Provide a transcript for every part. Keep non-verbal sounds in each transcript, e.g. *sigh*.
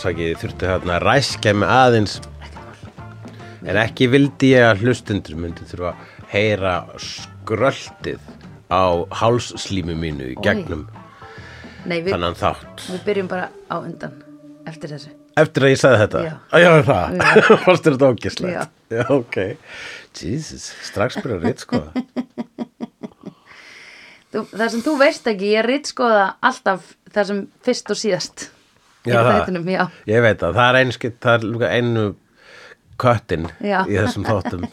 afsakið, þurfti hérna að ræskja mig aðeins. En ekki vildi ég að hlustundur myndi þurfa að heyra skröltið á hálsslími mínu í gegnum Nei, við, þannan þátt. við byrjum bara á undan eftir þessu. Eftir að ég sagði þetta? Já. að já, það, *laughs* fannst þetta ógislegt Já. já, ok. Jesus, strax byrja að reyt sko *laughs* þú, Það sem þú veist ekki, ég rítskoða alltaf það sem fyrst og síðast Já, það. þættinum, já. ég veit að það er einskitt, það er einu köttin Já. í þessum þáttum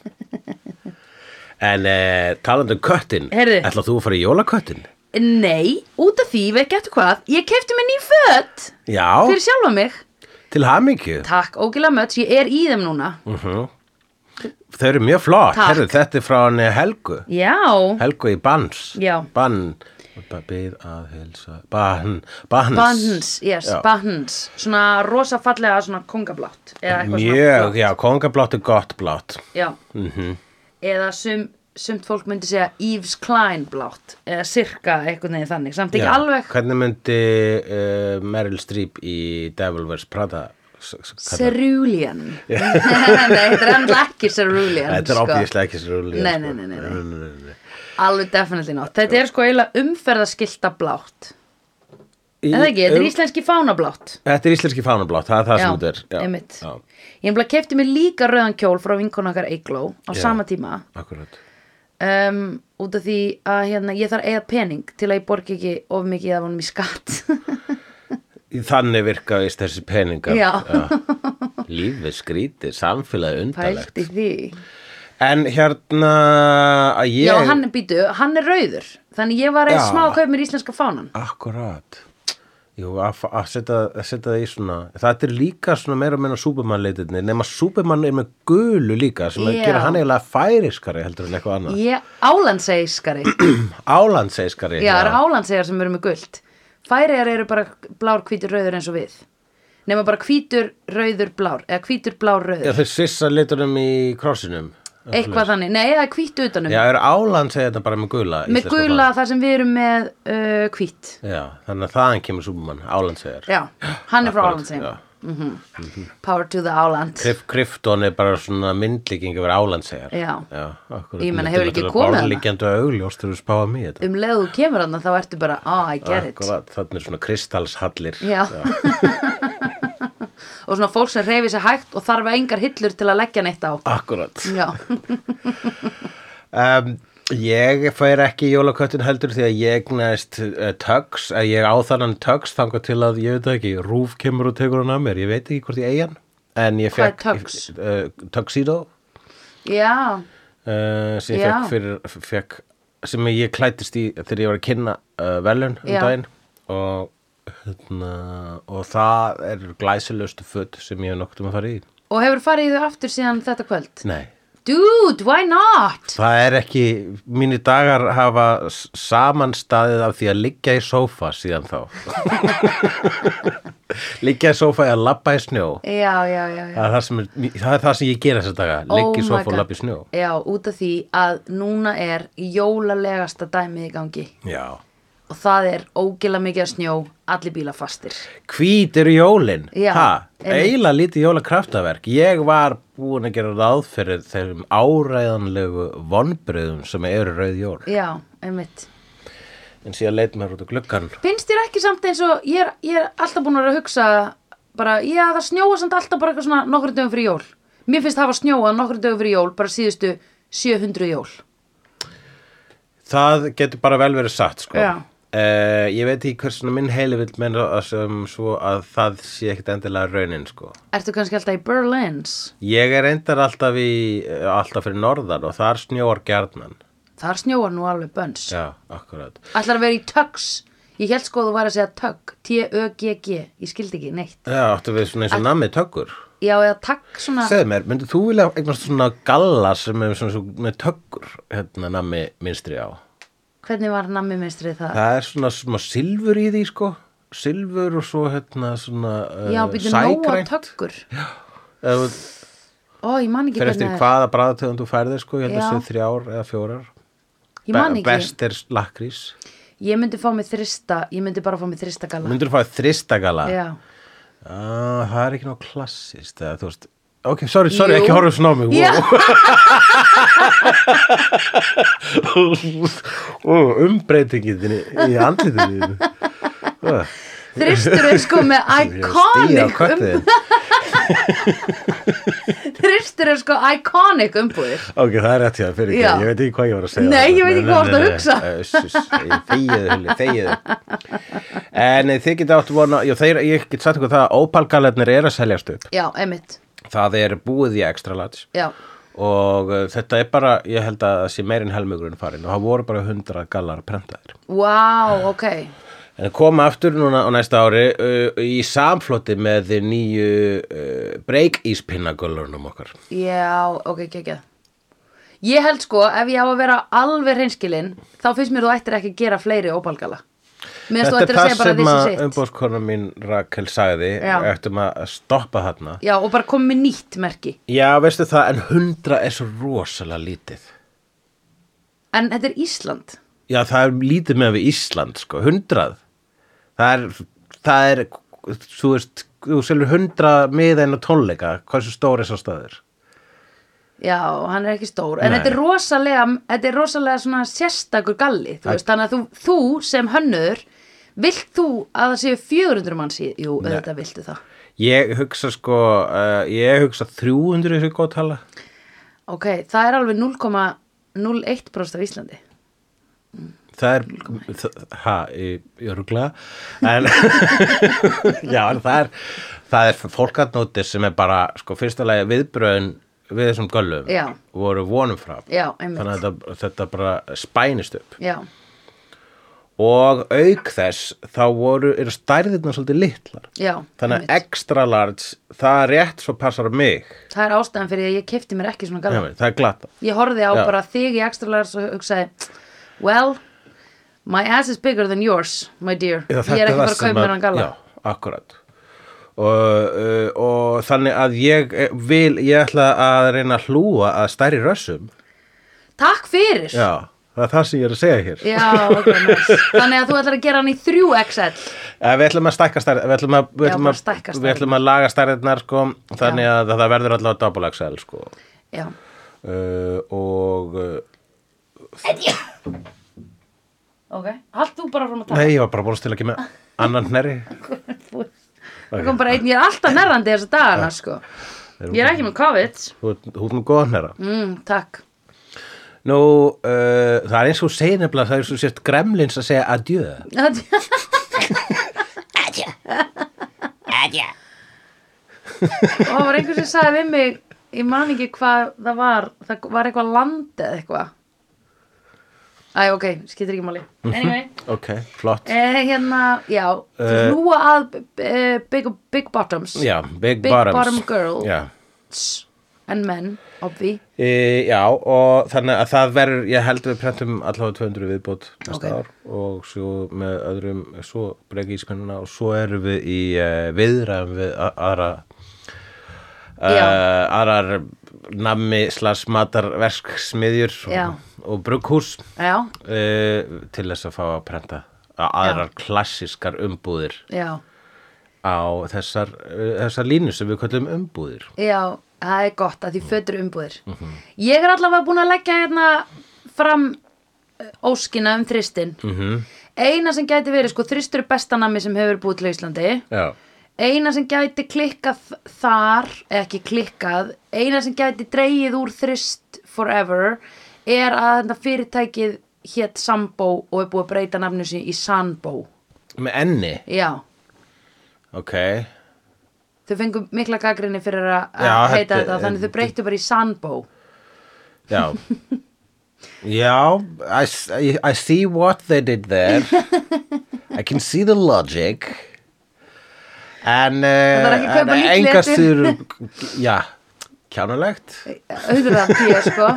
en eh, talandi um köttin ætlað þú að fara í jólaköttin? Nei, út af því, veit getur hvað ég kefti mér ný föt Já, fyrir sjálfa mig til hamingju Takk, ógila möts, ég er í þeim núna Þau eru mjög flott. Herru, þetta er frá henni Helgu Já, Helgu í Bans Já. Bann Bið að helsa Bann Bans Buns, yes. Buns Svona rosa fallega svona kongablátt Mjög, já, kongablátt er gott blátt Já, Mhm. eða sum, sumt fólk myndi segja Yves Klein blátt eða sirka eitthvað neginn þannig samt ekki Já. alveg Hvernig myndi uh, Meryl Streep í Devil Wears Prada Cerulean *laughs* Nei, þetta er enda ekki Cerulean Þetta er sko. óbvíðislega ekki sér Nei, nei, nei, nei, nei. Alveg definitely not. Þetta er sko eiginlega umferðaskilta blátt. Eða ekki, þetta er íslenski fánablátt. Þetta er íslenski fánablátt, það er það Já, sem þetta er já. Já, Ég nefnilega kefti mér líka rauðan kjól frá vinkonu okkar Eigló á sama tíma. akkurat. Um, út af því að hérna, ég þarf að eiga pening til að ég borgi ekki of mikið af honum í skatt. Í Þannig virkaðist þessi peningar. Já. Lífið skrítið, samfélagi undarlegt pælt í því En hérna að ég Já, hann er býtu, hann er rauður þannig ég var Já. eða smá að kaupa mér íslenska fánan Akkurat. Jú, að, að, setja, að setja það í svona Það er líka svona meira meina Superman leitirni nema Superman er með gulu líka sem að Já. gera hann eiginlega færiskari heldur en eitthvað annað. Ég, álandseiskari *clears throat* Álandseiskari Já, það eru álandsegar sem eru með guld Færiðar eru bara blár, hvítur, rauður eins og við. Nema bara hvítur, rauður, blár eða hvítur, blár, Já, rauður þau svissa litunum í krossinum eitthvað þannig, nei, eða hvítu utanum. Já, eru Álandseigarna bara með gula með gula þar sem við erum með uh, flagg? Já, þannig að þaðan kemur Superman, Álandseigar Já, hann er frá Akkurat, álandsegum já. Power to the áland Krypton er bara svona myndlíking yfir Álandseigar Já. akkurat. Ég Þetta er hefur ekki komið? Borðliggjandi augljóst við spáum í þetta. Um leið þú kemur hann þá ertu bara, oh I get it. Akkurat, þannig er svona kristalshallir Já. *laughs* og svona fólk sem reyfi sér hægt og þarf engar hillur til að leggja neitt á. Akkurat. Um, *laughs* Ég fær ekki jólaköttin heldur því að ég egnaðist uh, tugs, að ég á þannan tugs þangað til að ég veit ekki, rúf kemur og tekur hann að mér, ég veit ekki hvort ég eigi hann en ég fekk Tux? uh, já, uh, sem ég Já. fekk fyrir fekk, sem ég klættist í þegar ég var að kynna uh, velun um daginn. Og, hérna, og það er glæsilegustu föt sem ég hef nokkuð um að fara í og hefur farið í þau aftur síðan þetta kvöld Nei Dude, why not? Það er ekki, mínir dagar hafa samanstaðið af því að liggja í sófa síðan þá. *laughs* liggja í sófa eða labba í snjó. Já, já, já, já. Það er það er, það er það sem ég gera þessa daga, liggja í Oh sófa og labba í snjó. Já, út af því að núna er jólalegasta dæmið í gangi Já. Og það er ógila mikið að snjó, allir bíla fastir. Hvít eru jólin. Já, Ha, einmitt. eiginlega lítið jólakraftaverk. Ég var búin að gera ráð fyrir þeim áræðanlegu vonbröðum sem eru rauð jól. Já, einmitt. En síðan leit mér út á gluggan. Finnst þér ekki samt eins og ég er, ég er alltaf búin að vera að hugsa bara, já það snjóa samt alltaf bara eitthvað svona nokkru dögum fyrir jól. Mér finnst hafa snjóað nokkru dögum fyrir jól bara síðustu 700 jól. Það getur bara vel verið satt sko. Já. Eh, ég veit ekki hversuna minn heili vill menna sem svo að það sé ekkit endilega raunin sko. Ertu kannski alltaf í Berlins? Ég er reyndar alltaf í alltaf fyrir norðan og þar snjóar gjarnan. Þar snjóar nú alveg bönns. Já, akkurat. Ætlar að vera í tugs. Ég held sko að þú væri að segja tug. T-ö-g-g. Ég skildi ekki neitt. Já, áttu við svona eins og nammi tökkur. Já, eða tagg svona. Segðu mér, myndið þú vilja eignast svona galla sem er svona, svona með tökkur hérna nammi minstri á? Hvernig var nammi minnstrið það? Það er svona smá silfur í því sko. Silfur og svo hérna svona uh, Já, býtu nóa töggur. Ef þú Ó, ég man ekki fyrir eftir hvernig hvaða bræðatöðum þú færðir sko, ég held að Já. sé þrjár eða fjórar. Ég man ekki. Best er lakrís. Ég myndi fá mig þrista, ég myndi bara fá mig þrista galla. Myndur þú fá þristagala? Já, Ah, það er ekki ná klassist eða, þú veist Ok, sorry, sorry, Jú. ekki horfa svona á mig. Já. wow. Umbreytingin þinni í andlitinu. Þristur er sko með Ég iconic um, *laughs* Þristur er sko iconic umbúðir. Ok, það er rétt hjá, fyrir ekki, ég veit ekki hvað ég var að segja. Nei, ég veit ekki hvað þú varst að hugsa. Þegiðu, þegiðu En eh, þið geta átt vona, ég get sagt ykkur það að ópalgalarnir er að seljast upp. Já, einmitt Það er búið í extra large. Já, og uh, þetta er bara, ég held að það sé meirinn helmingurinn farin og það voru bara 100 gallar prentaðir. wow, ok. En koma aftur núna á næsta ári uh, í samfloti með þið nýju uh, break íspinnagöllurnum okkar. Já, ok, ekki, ekki Ég held sko, ef ég á að vera alveg hreinskilin þá finnst mér þú ættir ekki að gera fleiri ópalgala Mér finnst þú ættir að segja bara sem að umbóðskona mín Rakel sagði, eftir að stoppa þarna. Já, og bara komið með nýtt merki Já, veistu það, en 100 er svo rosalega lítið. En þetta er Ísland Já, það er lítið með við Ísland, sko, 100. Það er, það er, þú veist, þú selur 100 miða inn á tónleika, stór er svo staður? Já, hann er ekki stór. En Nei. þetta er rosalega, þetta er rosalega svona sérstakur galli þú veist, Þannig að þú, þú sem hönnur Vilt þú að það séu 400 manns í Jú, auðvitað viltu það. Ég hugsa sko, uh, ég hugsa 300 er svo góð tala. Ok, það er alveg 0,01% af Íslandi. Það er, ha, ég, ég rugla, en, *laughs* já, það er, það er fólkatnótið sem er bara, sko, fyrsta lagi viðbröðin við þessum göllum Já. voru vonum frá. Já. Þannig að þetta, þetta bara spænist upp. Já, Og auk þess, þá voru, eru stærðirna svolítið litlar. já, Þannig að extra large, það er rétt svo passar mig. Það er ástæðan fyrir að ég kefti mér ekki svona galla það er glata. Ég horfði á bara þig í extralars og hugsaði Well, my ass is bigger than yours, my dear Ég er ekki bara að kaupa mér hann galla Já, akkurat og, uh, og þannig að ég eh, vil, ég ætla að reyna að hlúa að stærri rössum. Takk fyrir. Já, það er það sem ég er að segja hér. Já, ok, nice. Þannig að þú ætlar að gera hann í 3XL Eh, Við ætlum að stækka stærri Við ætlum að, við Já, ætlum að, stækka við stærðirnar. ætlum að laga stærðirnar sko, þannig að það verður allavega double XL sko. Já, uh, og uh, ok Halt þú bara frá að tala? Nei, ég var bara búin að stila ekki með annan hnerri *laughs* Það kom bara einn, ég er alltaf nerrandi þessa dagana, sko. Ég er ekki með COVID. Þú ert með góðan hnerra mm, Takk. Nú, uh, það er eins og segir nefnilega það er og sért gremlins að segja adjö Og það var einhver sem sagði við mig Ég man ekki hvað það var Það var eitthvað land eða eitthvað Æ, ok, skiptir ekki máli Anyway Ok, flott Eh, hérna, já, Eh. uh, hlúa að uh, big, big Bottoms Já, Big, Big Bottoms Bottom Girl. Já, and Men, obvi e, já og þannig að það verður ég held við prentum allavega 200 viðbót næsta Ok. ár og svo með öðrum svo breyki íspennuna og svo erum við í uh, viðræðum við a- aðra Já. uh, aðrar nammi slags matarverksmiðjur Já. og, brugghús Já, uh, til þess að fá að prenta aðrar klassískar umbúðir já, á þessar, uh, þessar línu sem við kallum umbúðir. Já Það er gott að því fötur umbúðir. Mhm. Ég er allavega búin að leggja hérna fram eh, óskina um þristin mm Eina sem gæti verið, sko, þristur er besta nammi sem hefur búið til Íslandi. Já, Eina sem gæti klikkað þar, eða ekki klikkað, eina sem gæti dreigið úr þrist forever er að þetta fyrirtækið hétt Sambo og er búið að breyta nafnu sín í Sanbo. með enni Já, Ok, þau fengu mikla gaggrinni fyrir að Já, heita þetta- þetta, þannig þau breyttu bara í Sanbo. já. *laughs* Já, I, I see what they did there. *laughs* I can see the logic En kaupa en styr Já, kjánulegt Auðvitað tíu, sko.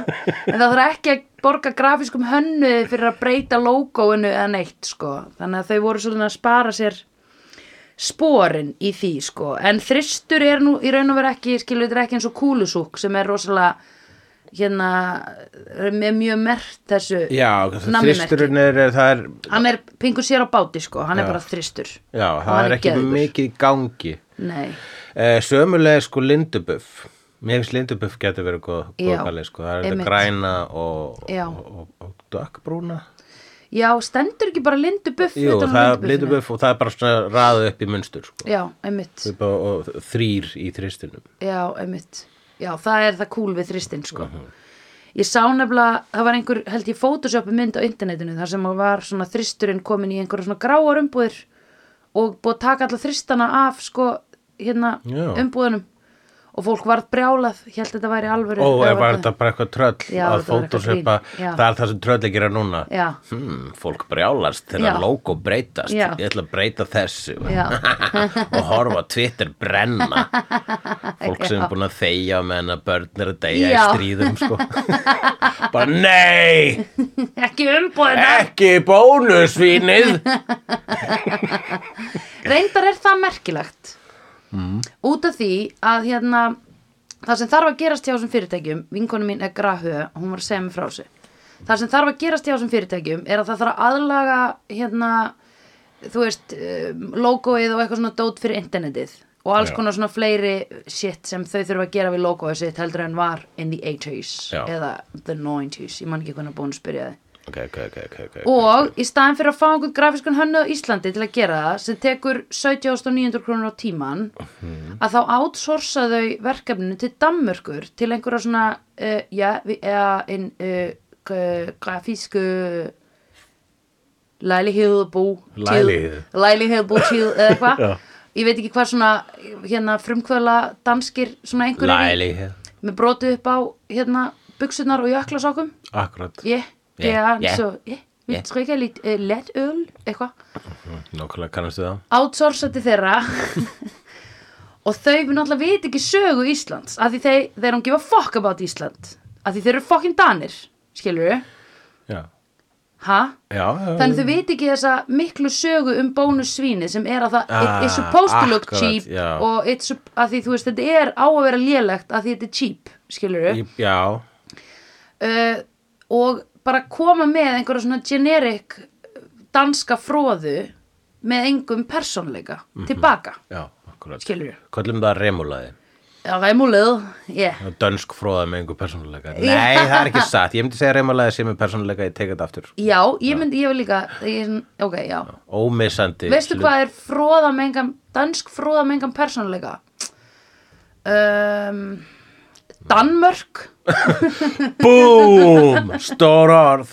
En það þarf ekki að borga grafískum hönnuði fyrir að breyta logoinu eða neitt, sko. Þannig að þau voru svolítið að spara sér sporin í því, sko. En þristur er nú í raun og veru ekki, skilur þetta ekki eins og kúlusúk sem er rosalega, hérna, með mjög mert þessu Já, þristurinn er, það er Hann er pingur sér á báti, sko. Hann Já. er bara þristur. Já, það er ekki geðveikur. mikið gangi nei, Eh, sömulega sko lindubuff Mér finnst lindubuff getur verið góð, góð kalli sko. Það er þetta græna og, og, og, og dökkbrúna já, stendur ekki bara lindu buff Jú, það er lindubuff og það er bara svona raðið upp í munstur sko. já, einmitt og þrýr í þristinum Já, einmitt. Já, það er það cool við þristinn, sko. Mhm. Ég sá nefnilega, það var einhver, held ég, photoshopu mynd á internetinu, þar sem var svona þristurinn komin í einhverja svona gráar umbúðir og búið að taka alla þristana af, sko, hérna, umbúðunum. Og fólk varð brjálað, ég held þetta væri. Ó, eða ef var þetta bara eitthvað tröll Já, að var. Já. það er það sem tröll ekki er núna Já, hmm, fólk brjálast Já. þegar logo breytast Já. ég ætla að breyta þessu *laughs* og horfa Twitter brenna fólk sem er búin að þegja meðan að börn er að deyja í Já. stríðum sko. *laughs* bara nei ekki umbúðina. ekki bónusvínið *laughs* Reyndar er það merkilegt mm. út af því að hérna það sem þarf að gerast hjá þessum fyrirtækjum vinkonu mín er Grahö, hún var að segja mig frá þessu það sem þarf að gerast hjá þessum fyrirtækjum er að það þarf að aðlaga hérna þú veist, um, logoið og eitthvað svona dót fyrir internetið og alls konar svona fleiri shit sem þau þurfa að gera við logoið sitt heldur en var in the 80s Já. eða the 90s, ég man ekki hvernig spyrja þið okay, okay, okay, og í staðin fyrir að fá einhvern grafiskan hönnu á Íslandi til að gera það sem tekur 17.900 krónur á tíman að þá outsourca þau verkefninu til Danmörkur til einhverja svona uh, ja, en uh, grafísku lælighed bú til- Lejlighed. lælighed bú til eða eitthvað. *laughs* Ég veit ekki hvað svona hérna frumkvöla danskir svona Læli með brotið upp á hérna buksunar og jöklasákum Akkurat, Ja, det Ja, er ja. altså, ja, vi Ja. drikker lidt uh, let øl, eitthvað. nákvæmlega kannastu það Outsourca til þeirra *laughs* og þau við náttúrulega veit ekki sögu Íslands af því þeir, they don't give a fuck about Ísland af því þeir eru fucking danir, skilur þau? Já, Ha? já, já Þannig þau veit ekki þessa miklu sögu um bónussvíni sem er að það Ah, it, it's supposed to look akkurat, cheap já. og it's, að því þú veist þetta er á að vera lélegt að því þetta er cheap, skilur þau? Já, uh, og bara koma með einhverja svona generic danska fróðu með engum persónleika tilbaka, já, skilur við. Kallum það remulaði Já, ræmúlið, yeah. Dönsk fróða með einhver persónuleika. Nei, það er ekki satt, ég myndi segja remulaði sem er persónuleika, ég teka þetta aftur. Já, ég myndi, ég vil líka ég, ok, já. Ómissandi. Veistu hvað er fróða með engan dansk fróða með engan persónleika um, Danmörk Búm, stór orð.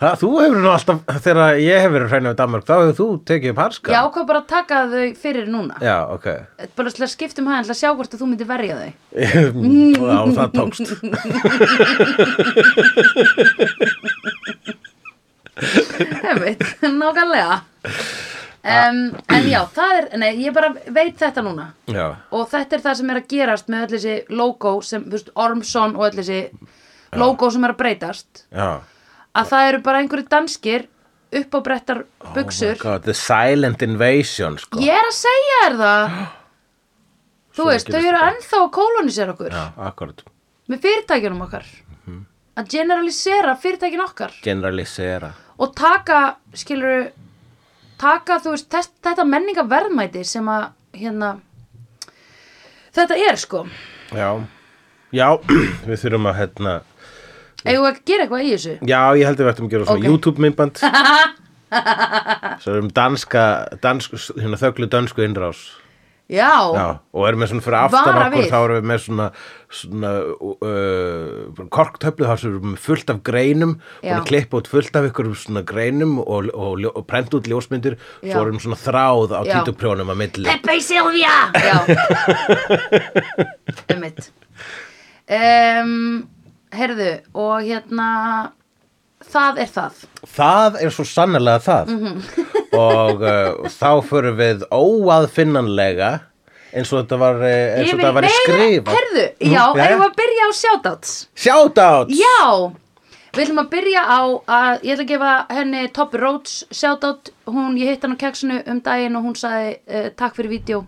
Það, þú hefur nú alltaf, þegar ég hefur verið hreinu við Danmark, þá hefur þú tekið upp harska Já, hvað bara að taka þau fyrir núna. Já, ok. Bara til að skiptum hæðan að sjá hvort að þú myndir verja þau. *laughs* Já, það tókst. *laughs* Einmitt, nákvæmlega um, En já, það er, nei, ég bara veit þetta núna. Já, og þetta er það sem er að gerast með öll þessi logo sem, þú veist, Ormson og öll þessi logo sem er að breytast. Já. Að það eru bara einhverju danskir upp á brettar buksur Oh God, The silent invasion, sko. Ég er að segja þér það. *gasps* Þú Svo veist, þau eru ennþá að kolonisera okkur. Já, með fyrirtækjunum okkar. Mhm. að generalisera fyrirtækjun okkar. Generalisera. Og taka, skilur taka, þú veist, þess, þetta menningaverðmæti sem að, hérna þetta er, sko. Já, já, *clears throat* við þurfum að, hérna eigum við að gera eitthvað í þessu? Já, ég held að við ættum að gera svona Ok. YouTube-myndband. *laughs* Svo erum danska, dansk, hérna þöglu dönsku innrás já, Já, og erum með svona fyrir aftan okkur við. þá erum við með svona, svona uh, korktöflu þá sem við erum með fullt af greinum að klippa út fullt af ykkur svona greinum og, og, og, og prent út ljósmyndir Já. svo erum svona þráð á títuprjónum að milli. Pepe Silvia já. *laughs* Einmitt. Um, heyrðu og hérna það er það. Það er svo sannlega það. Mhm. og uh, þá förum við óaðfinnanlega eins og þetta var, eh, eins og þetta var skrifa heyrðu, Mhm, já, jæja. erum við að byrja á shoutouts? Shoutouts! Já, við ætlum að byrja á að ég ætla að gefa henni Toppi Rhodes shoutout, hún, ég hitt hann á keksinu um daginn og hún sagði uh, takk fyrir vídeo,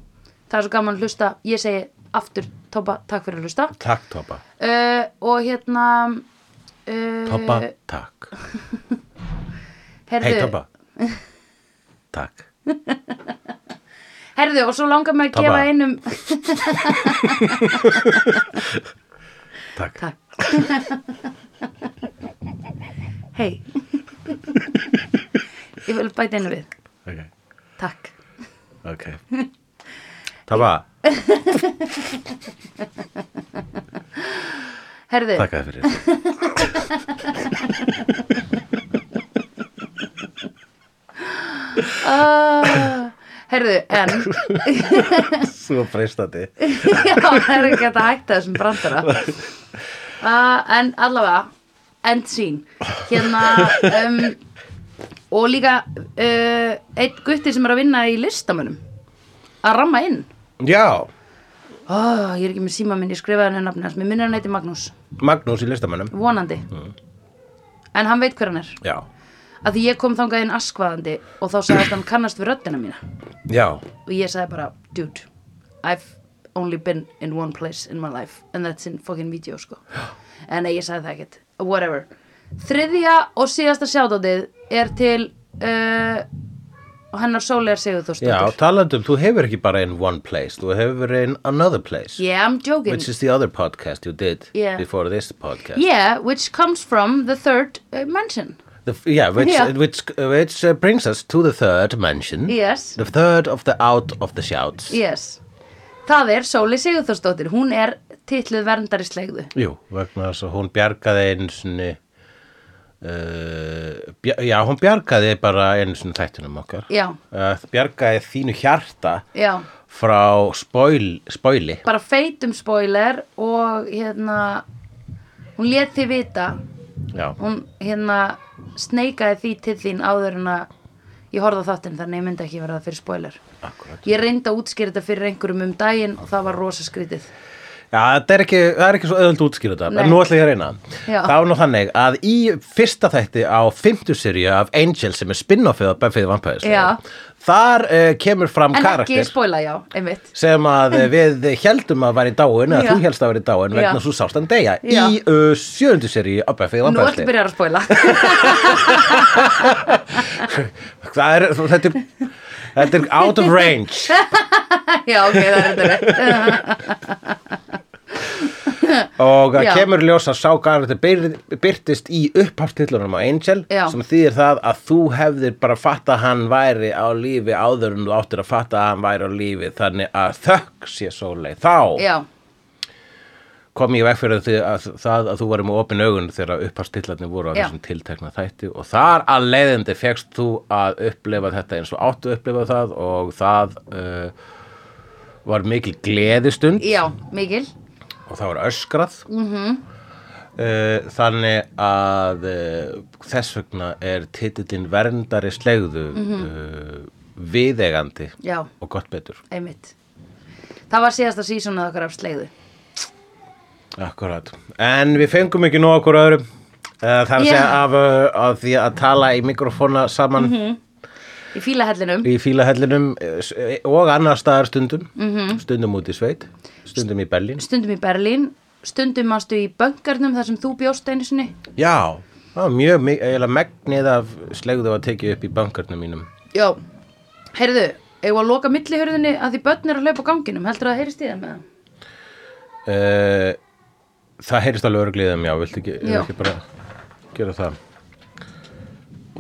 það er svo gaman að hlusta. Ég segi aftur Toppa, takk fyrir að hlusta. Takk Toppa uh, og hérna Toppa, takk. *laughs* Hei Toppa. Takk. *laughs* Herðu, og svo langar mig að gefa einum *laughs* Takk. Takk. Hei Ég vil bæta einu við. Ok, Takk. Ok. Tabba, Herðu, takk að fyrir. uh, *laughs* herðu, en. *laughs* Svo freistandi. *laughs* Já, það er ekki að hætta þessum brandara. Uh, En allavega End scene. Hérna um, Og líka uh, Einn gutti sem er að vinna í listamönnum Að ramma inn. Já, oh, Ég er ekki með síma minn, ég skrifaði henni nafni hans. Mér minnir hann heiti Magnús, Magnús í listamönnum. vonandi. En hann veit hver hann er. Já, Að því ég kom þangað inn askvaðandi Og þá sagðist hann kannast við röddina mína. Já, og ég sagði bara, dude I've only been in one place in my life and that's in fucking video sko. *gasps* En ég sagði það ekkert, whatever. Þriðja og síðasta sjátátið er til uh, hennar Sólegar já, Sigurþórsdóttur talandum, þú hefur ekki bara in one place, þú hefur in another place. yeah, I'm joking Which is the other podcast you did Yeah. before this podcast. yeah, which comes from the third uh, mention The, yeah, which, Yeah. which, which uh, brings us to the third mention. yes, The third of the out of the shouts. yes það er Sóli Sigurþórsdóttir hún er titluð verndari slegðu Jú, vegna þess að hún bjargaði einu sinni uh, Já, hún bjargaði bara einu sinni þættunum okkar. Uh, Bjargaði þínu hjarta já, frá spoil, spoili. Bara feitum spoiler og hérna hún let þið vita. Já, hún hérna sneikaði því til þín áður en að ég horfði á þáttinn þannig ég myndi ekki vera það fyrir spoiler. Akkurat. Ég reyndi að útskýra þetta fyrir einhverjum um daginn og það var rosa skrítið Já, þetta er ekki, það er ekki svo öðvöld útskýra þetta, en nú ætla ég að reyna. Það var nú þannig að í fyrsta þætti á fimmtu seríu af Angel sem er spin-offið af Buffy the Vampire Slayer, Já. þar uh, kemur fram en ekki karakter spoila já, einmitt sem að við heldum að væri dáin, eða Já. þú helst að væri dáin vegna Já. svo sást hann deyja Já. í uh, sjöndu seríu af Buffy the nú ertu byrjar að *laughs* Það er, þetta er, þetta er out of range. *laughs* já ok, það er þetta *laughs* og það kemur ljós að sá byr- byrtist í upphafstillunum á Angel Já. sem þýðir það að þú hefðir bara fatta að hann væri á lífi áður en þú áttir að fatta að hann væri á lífi þannig að þökk sé sólei þá já, kom ég veg fyrir því að það að þú varum með opin augun þegar upphafstillarnir voru á Já. þessum tiltekna þætti. Og þar að leiðindi fegst þú að upplifa þetta eins og áttu að upplifa það og það uh, var mikil gleðistund. Já, mikil og það var öskrað. Mm -hmm. þannig að uh, þess vegna er titillin verndari slegðu mm viðegandi já, og gott betur. Einmitt. Það var síðasta sísonað okkar af slegðu. Akkurat, en við fengum ekki nóg okkur öðrum. Uh, það er að segja af, uh, af því að tala í mikrofóna saman í fílahellinum. Í fílahellinum uh, og annar staðar stundum. Stundum út í sveit, stundum í Berlín. Stundum í Berlín. Stundum manstu í böngarnum þar sem þú bjóst einu sinni? Já, það var mjög, eiginlega megnið af slegðu að tekið upp í bankarnum mínum. Já, heyrðu, eigum að loka millihörðinni að því börn er að á ganginum, heldur það að heyrist í það með það? Uh, það heyrist alveg örgliðum, já, viltu ekki, ekki bara gera það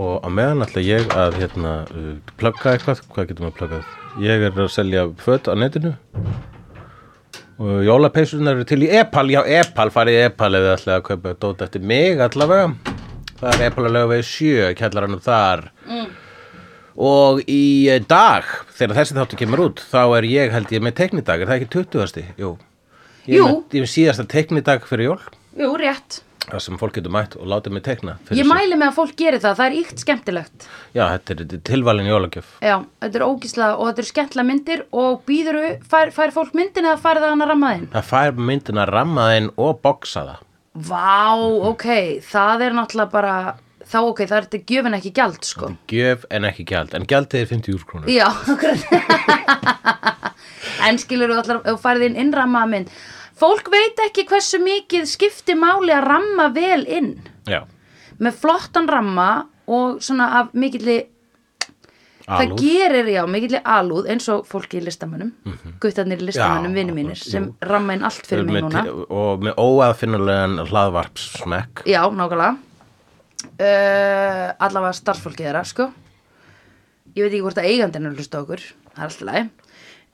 og á meðan ætla ég að hérna, uh, plugga eitthvað, hvað getum við pluggað? Ég er að selja föt á netinu. Og jólapeysunar eru til í Epal, já Epal farið í Epal þið ætlaði að kaupa dót eftir mig allavega, það er Epal að löga við sjö, kjallaranum þar. Mm. og í eh, dag þegar þessi þáttu kemur út þá er ég held ég með teknidag, er það ekki 20. Jú, ég Jú. með, ég er síðasta teknidag fyrir jól. Jú, rétt. Það sem fólk getur mætt og látið mig tekna Ég mæli með að fólk geri það, það er íkt skemmtilegt. Já, þetta er, tilvalin jólagjöf Já, þetta er ógíslega og þetta er skemmtilega myndir og býður, fær, fær fólk myndin eða fær það hann að ramma þinn? Það fær myndina rammaðinn og boksaða Vá, ok, það er náttúrulega bara, þá ok, það er þetta gjöfin ekki gjald, sko. Gjöf en ekki gjald, en gjaldið er 50 úr krónur Já, *laughs* akkurat. en skilur þú allar, þú færið inn innrammaða mynd. Fólk veit ekki hversu mikið skipti máli að ramma vel inn. Já, Með flottan ramma og svona af mikilli það gerir, já, mikill alúð eins og fólki í listamönnum. Mm -hmm. guttarnir í listamönnum, Já, vinni mínir sem ramma inn allt fyrir mig núna. og með óaðfinnulegan hlaðvarpssmekk. Já, nákvæmlega. Uh, allavega starfsfólki þeirra, sko. Ég veit ekki hvort að eigandinn að hlusta okkur. Það er alltaf leið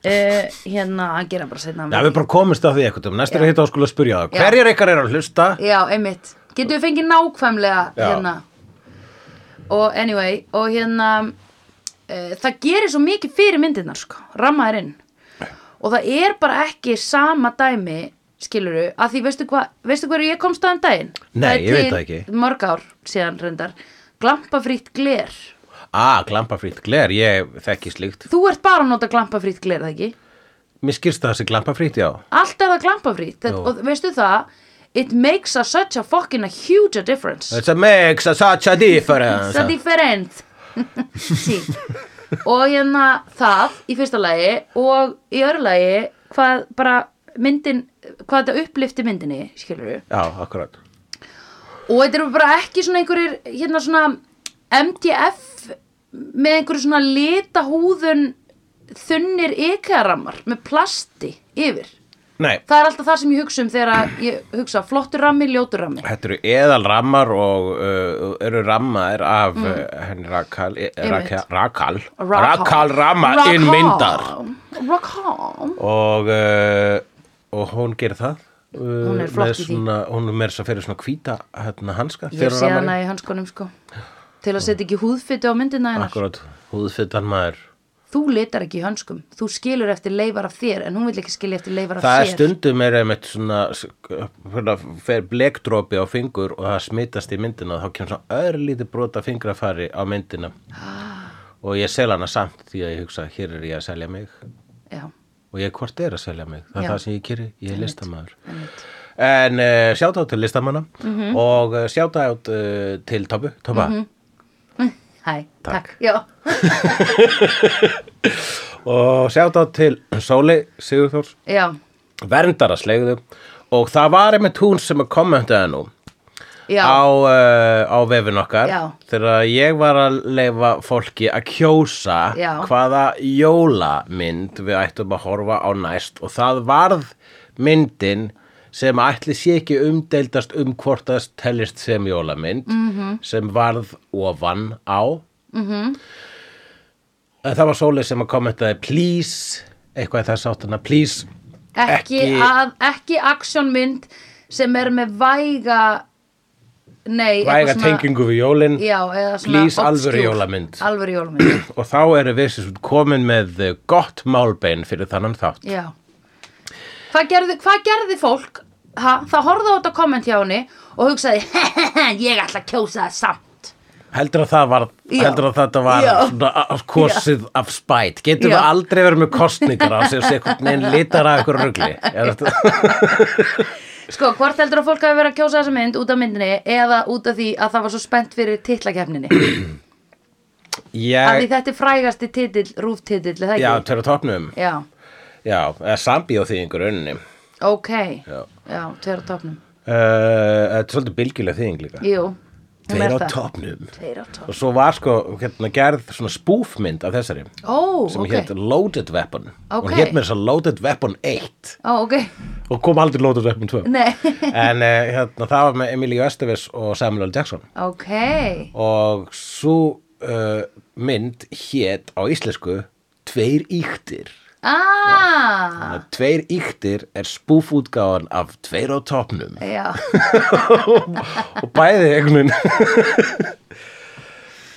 uh, hérna, hann gera bara setna Já, við bara komumst á því eitthvað um næstur Já. að hitta og skula spyrja það. Hverjir ykkar eru að hlusta? Já, einmitt. Getum við fengið nákvæmlega Já. hérna. Og anyway, og hérna, uh, það gerir svo mikið fyrir myndirnar, sko, rammaðir inn. Og það er bara ekki sama dæmi, skiluru, að því veistu hvað, veistu hverju ég komst á þann daginn? Nei, er ég veit það ekki. Mörg ár síðan reyndar, glampafrýtt gler. Ah, glampafrýtt gler, ég þekki slíkt. Þú ert bara að nota glampafrýtt gler, það ekki? Mér skýrst það þessi glampafrýtt, já. Allt er það glampafrýtt, og veistu það, it makes a such a fucking a huge a difference. It's a makes a such a difference. Það different *laughs* sí. Og hérna það í fyrsta lagi og í öðru lagi hvað bara myndin hvað þetta upplifti myndinni skilur við Já, akkurat. Og þetta eru bara ekki svona einhverjir hérna svona MDF með einhverju svona lita húðun þunnir ykarammar með plasti yfir. Nei, það er alltaf það sem ég hugsa um þegar ég hugsa flottur rammi, ljótur rammi. Þetta eru eðal rammar og uh, eru rammaðir af mm. henni Rakal e, Rakal, Rakal, Rakal ramma inn myndar Rakal og, uh, og hún gerir það uh, Hún er flott í því. Hún er með þess að fyrir svona hvíta hérna, hanska Ég sé hana í hanskonum sko Til að setja ekki húðfytu á myndina hennar? Akkurat, húðfittan maður. Þú litar ekki í hanskum Þú skilur eftir leifar af þér En hún vil ekki skilja eftir leifar af Það er stundum er einmitt svona, fer blekdrópi á fingur og það smitast í myndina og þá kemur svona örlítið brota fingrafari á myndina. Ah, og ég sel hana samt því að ég hugsa hér er ég að selja mig. Já, og ég hvort er að selja mig, það er Já. það sem ég kýri ég er listamæður en uh, sjátt át til listamanna Mhm. og uh, sjátt át uh, til Tobu, Toba Hæ, Takk. takk, *laughs* og sjátt át til Sóli Sigurþórs. Já, verndara slegðu. Og það var einmitt hún sem að kommentaði nú já. á, uh, á vefin okkar Já. þegar ég var að leifa fólki að kjósa Já. hvaða jólamynd við ættum að horfa á næst. Og það varð myndin sem ætli sé ekki umdeildast um hvort það tellist sem jólamynd Mhm. -hmm. sem varð ofan á mm -hmm. það var Sólið sem að kommentaði please, eitthvað þess áttuna please ekki, ekki- að, ekki aksjónmynd sem er með væga Nei, væga svona- tengingu við jólin Já, Please, alvöru jólamynd. Alvöru jólamynd, *clears throat* og þá erum við komin með gott málbein fyrir þannan þátt já Hvað gerði, hvað gerði fólk? Ha, það horfði á þetta komment hjá henni og hugsaði, *laughs* ég ætla að kjósa það samt heldur að það var Já. heldur að þetta var Já. svona kosið af spæt getum Já. við aldrei verið með kostningar á sig og einhvern veginn litar að ykkur rugli *laughs* Sko, hvort heldur að fólk hafi verið að kjósa þessa mynd út af myndinni eða út af því að það var svo spennt fyrir titlakefninni Af því ég, þetta er frægasti það já, á topnum Já, já, eða sambíó því einhver unni uh, ok. Já. Já, tveir á topnum þetta er svolítið bylgileg þýðing líka. Jú, hún tveir er á það. topnum Tveir á topnum og svo var sko hérna gerð svona spúfmynd af þessari Ó, sem ok. hétt Loaded Weapon. Ok. og hétt með þess að Loaded Weapon 1 Ó, ok. Og kom aldrei Loaded Weapon 2 Nei. *laughs* En uh, hérna, það var með Emilio Estevez og Samuel L. Jackson. Ok. Og svo uh, mynd hét á íslensku Tveir íktir Ah. Tveir íktir er spúfútgáfan af Tveir á topnum Já, *laughs* og bæði einhvern veginn.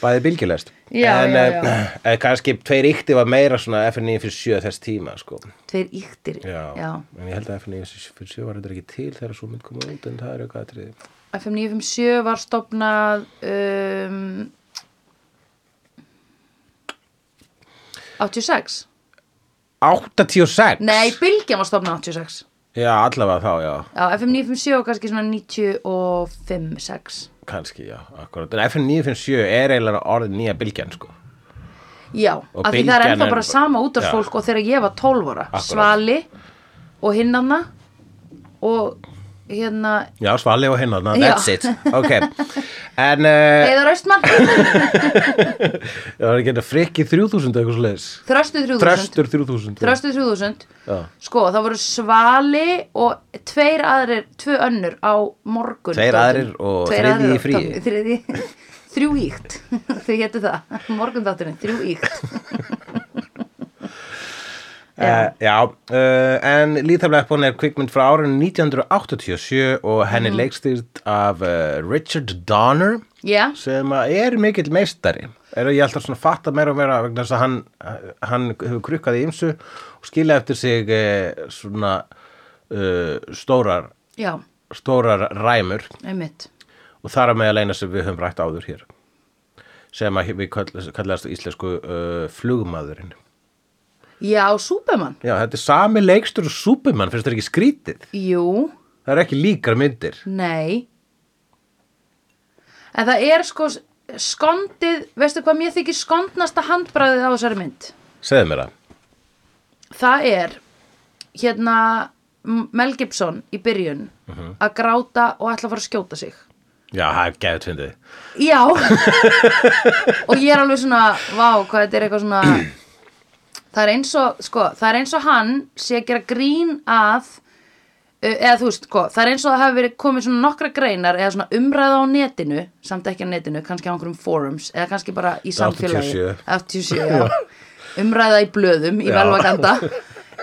Bæði bylgjulest. Já, en já, eh, *clears throat* eh, kannski Tveir íktir var meira svona FNI fyrir sjö þess tíma sko. tveir íktir já. Já. en ég held að FNI fyrir sjö var þetta ekki til þegar svo mynd koma út en það er eitthvað atriði. FM 957 var stopnað um, 86 86? Nei, Bylgjan var stopnað 86 Já, allavega þá, já, Já, FM 957 var kannski svona 95, 6 kannski, já, akkurat. En FN 957 er eiginlega orðið nýja bylgjan, sko. Já, Og af því það er Bylgjan ennþá er- bara sama útvarsfólk og þegar ég var 12 ára. Akkurat. Svali og hinnanna og hérna Já, Svali og hinn that's it. Ok, en uh, Heiðar Austmann, *laughs* Það var ekki að frikki 3000 eitthvað svo leiðis Þröstu 3000 Þröstur 3000 Þröstu 3000 Já. Sko, það voru Svali og tveir aðrir, tvö önnur á morgun. Tveir aðrir og aðrir í fríi. og- Þriðji, *laughs* þrjú íkt. *laughs* Þau hétu það, morgunþátturinn, þrjú íkt Uh, já, uh, en Weapon er kvikmynd frá árinu 1987 og henni mm. leikstýrt af uh, Richard Donner Já, sem er mikill meistari. Er ég svona að fatta meira og meira vegna þess að hann, hann hefur krukkað í ymsu og skilja eftir sig svona uh, stórar já, stórar ræmur. Einmitt. Og þar að með að leina sem við höfum rætt áður hér sem að við kall- kallast íslensku uh, flugmaðurinn Já, Súpemann Já, þetta er sami leikstur og Superman, finnst þetta ekki skrítið? Jú, Það er ekki líkar myndir. nei En það er sko skondið, veistu hvað mér þykir skondnasta handbræðið á þessari mynd Segðu mér það. það er hérna Mel Gibson í byrjun að gráta og ætla að fara að skjóta sig Já, það er geðut fyndið. já *laughs* og ég er alveg svona vá, hvað þetta er eitthvað svona *clears throat* það er eins og, sko, það er eins og hann sé að gera grín að eða þú veist, sko, það er eins og það hafi verið komið svona nokkra greinar eða svona umræða á netinu, samt ekki á netinu kannski á einhverjum forums, eða kannski bara í samfélagi. 87. 87, *laughs* já. Umræða í blöðum, í velvaganda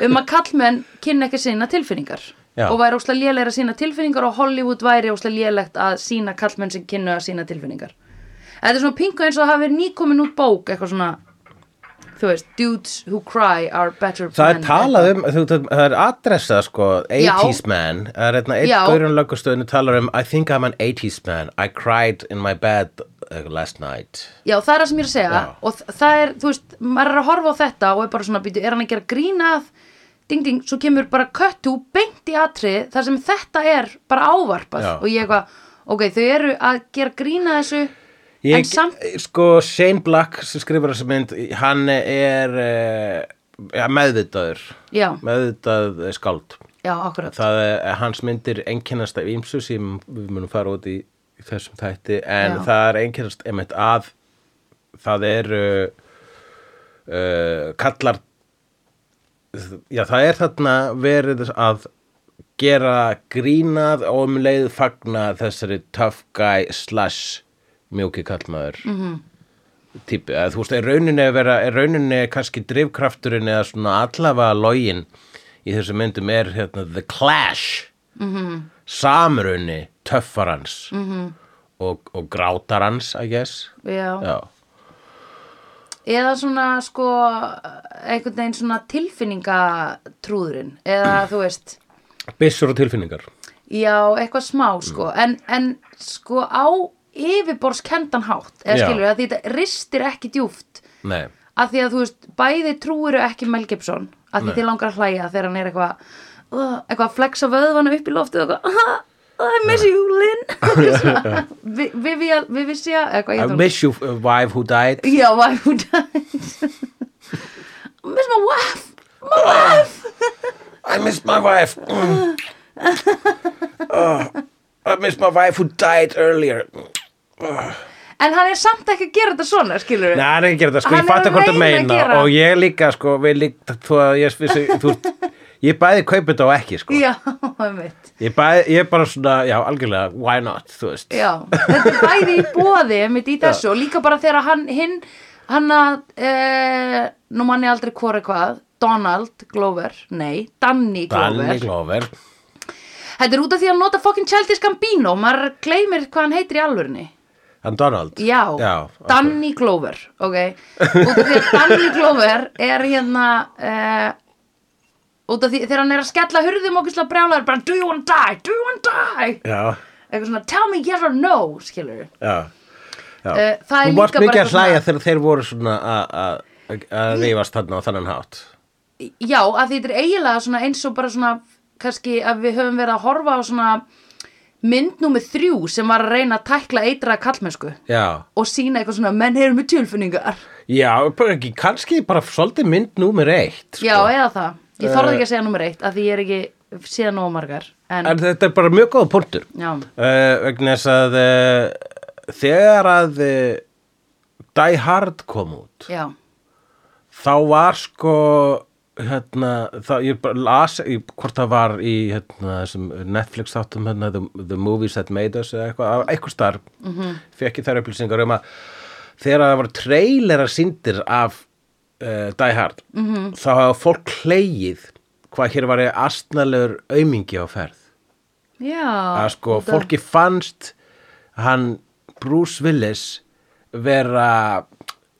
um að kallmenn kynna ekki sína tilfinningar. Já. og væri óslega lélega að sína tilfinningar og Hollywood væri óslega lélegt að sína kallmenn sem kynna að sína tilfinningar. Þetta er svona pingu eins og það hafi verið nýkomin út bók eitthvað svona þú veist, dudes who cry are better Það er talað um, þú, það er adressað sko, 80s man. Það er hérna einn Já. gaurinn lögustöðinu talar um I think I'm an 80s man. I cried in my bed uh, last night. Já, það er það sem ég er að segja Já. og það er, þú veist, maður er að horfa á þetta og er bara svona, býtu, er hann að gera grínað ding ding, svo kemur bara köttu beint í atrið þar sem þetta er bara ávarpað Já. og ég eitthvað, ok, þau eru að gera grína þessu Ég, samt, sko, Shane Black sem skrifar þessu mynd, hann er uh, ja, meðvitaður, já, meðvitað skáld. já, það er hans myndir einkennast af ímsu sem við munum fara út í, þessum þætti en Já. það er einkennast einmitt að það er uh, uh, kallar já það er þarna verið að gera grínað og um leið fagna þessari tough guy slash mjóki kallmaður mm -hmm. típu, eða þú veist, er rauninni að vera, er rauninni kannski drifkrafturinn eða svona allavega login í þessu myndum er hérna The Clash mm -hmm. samrunni töffarans mm -hmm. og, og grátarans, I guess já. já, eða svona, sko einhvern veginn svona tilfinningatrúðurinn eða, þú veist byssur og tilfinningar Já, eitthvað smá sko en, en sko á yfirborðskendan hátt eða skilur að þetta ristir ekki djúft nei, að því að þú veist, bæði trúiru ekki Mel Gibson að því Nei. þið langar að hlæja þegar hann er eitthvað uh, eitthvað að flexa vöðvana upp í loftið og eitthvað "Ah, I miss you Lynn. *laughs* Vi- Vivian, Vivicia eitthvað I miss you uh, wife who died. Já, why would I I miss my wife. My wife. I miss my wife. Mm. *laughs* oh, I miss my wife who died earlier en hann er samt ekki að gera þetta svona skilur Nei, hann er ekki að gera þetta, sko, Hann ég er að hvort að reyna að meina gera. og ég líka, sko, við líka þú að ég vissi, þú ég bæði kaupi þetta og ekki, sko. Já, *laughs* einmitt. Ég, bæði, ég er bara svona, já, algjörlega why not, þú veist. Já, þetta er bæði í bóði einmitt í þessu og líka bara þegar hann hinn, hann að e, nú manni aldrei hvori hvað Donald Glover, nei Danny Glover, Danny Glover. Þetta er út af því að hann nota fucking Childish Gambino, maður gleymir hvað hann heitir í alvörinni hann Donald? Já, já Danny Glover, ok? Út af því að Danny Glover er hérna uh, út af því þegar hann er að skella hurðum okkur slá brjálar bara do you wanna die, do you wanna die? Já, eitthvað svona tell me yes or no, skilur já, já. Eh, það er þú líka bara mikið að hlæja þegar þeir voru svona að- reyfast þarna á þannan hátt. Já, að því þetta er eiginlega svona eins og bara svona kannski að við höfum verið að horfa á svona mynd númer þrjú sem var að reyna að tækla eitraða kallmennsku já, og sína eitthvað svona menn eru með tjölfunningar já, bara ekki, kannski bara svolítið mynd númer eitt sko. Já, eða það. Ég þorði ekki að segja númer eitt að því ég er ekki síðan ómargar en, En þetta er bara mjög góða punktur. Já, uh, vegna þess að uh, þegar að uh, Die Hard kom út já, þá var sko hérna, það, ég bara las í, hvort það var í hérna, Netflix þáttum hérna, the, the Movies That Made Us eða eitthvað, eitthvað starf mm -hmm. fekk ég þær upplýsingar um að þegar það voru trailerar síndir af uh, Die Hard -hmm. þá hafa fólk hleyið hvað hér var ég astnalegur aumingi á ferð já að sko þetta- fólki fannst hann Bruce Willis vera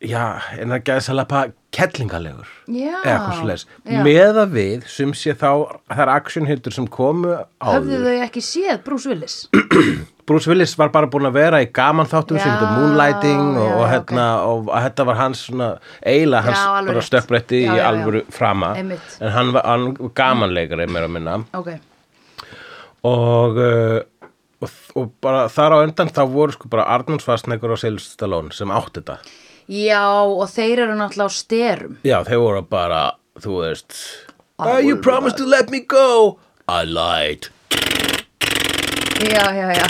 já, en að gæða salapa kettlingalegur Já, eða eitthvað já. meða við sem sé þá þær actionhildur sem komu höfðu áður. þau ekki séð Bruce Willis? *clears throat* Bruce Willis var bara búin að vera í gaman þáttum sem þetta Moonlighting og, já, og, hérna, og að þetta var hans svona, eiginlega hans Já, bara Já, í alvöru frama. Einmitt. en hann var hann, gamanleikari meira minna. Ok, og, uh, og, og bara þar á undan þá voru sko bara Arnold Schwarzenegger og Sylvester Stallone sem átt þetta já og þeir eru náttúrulega á styrum já þeir voru bara þú veist. I oh, you promised to let me go. I lied. Já, já, já,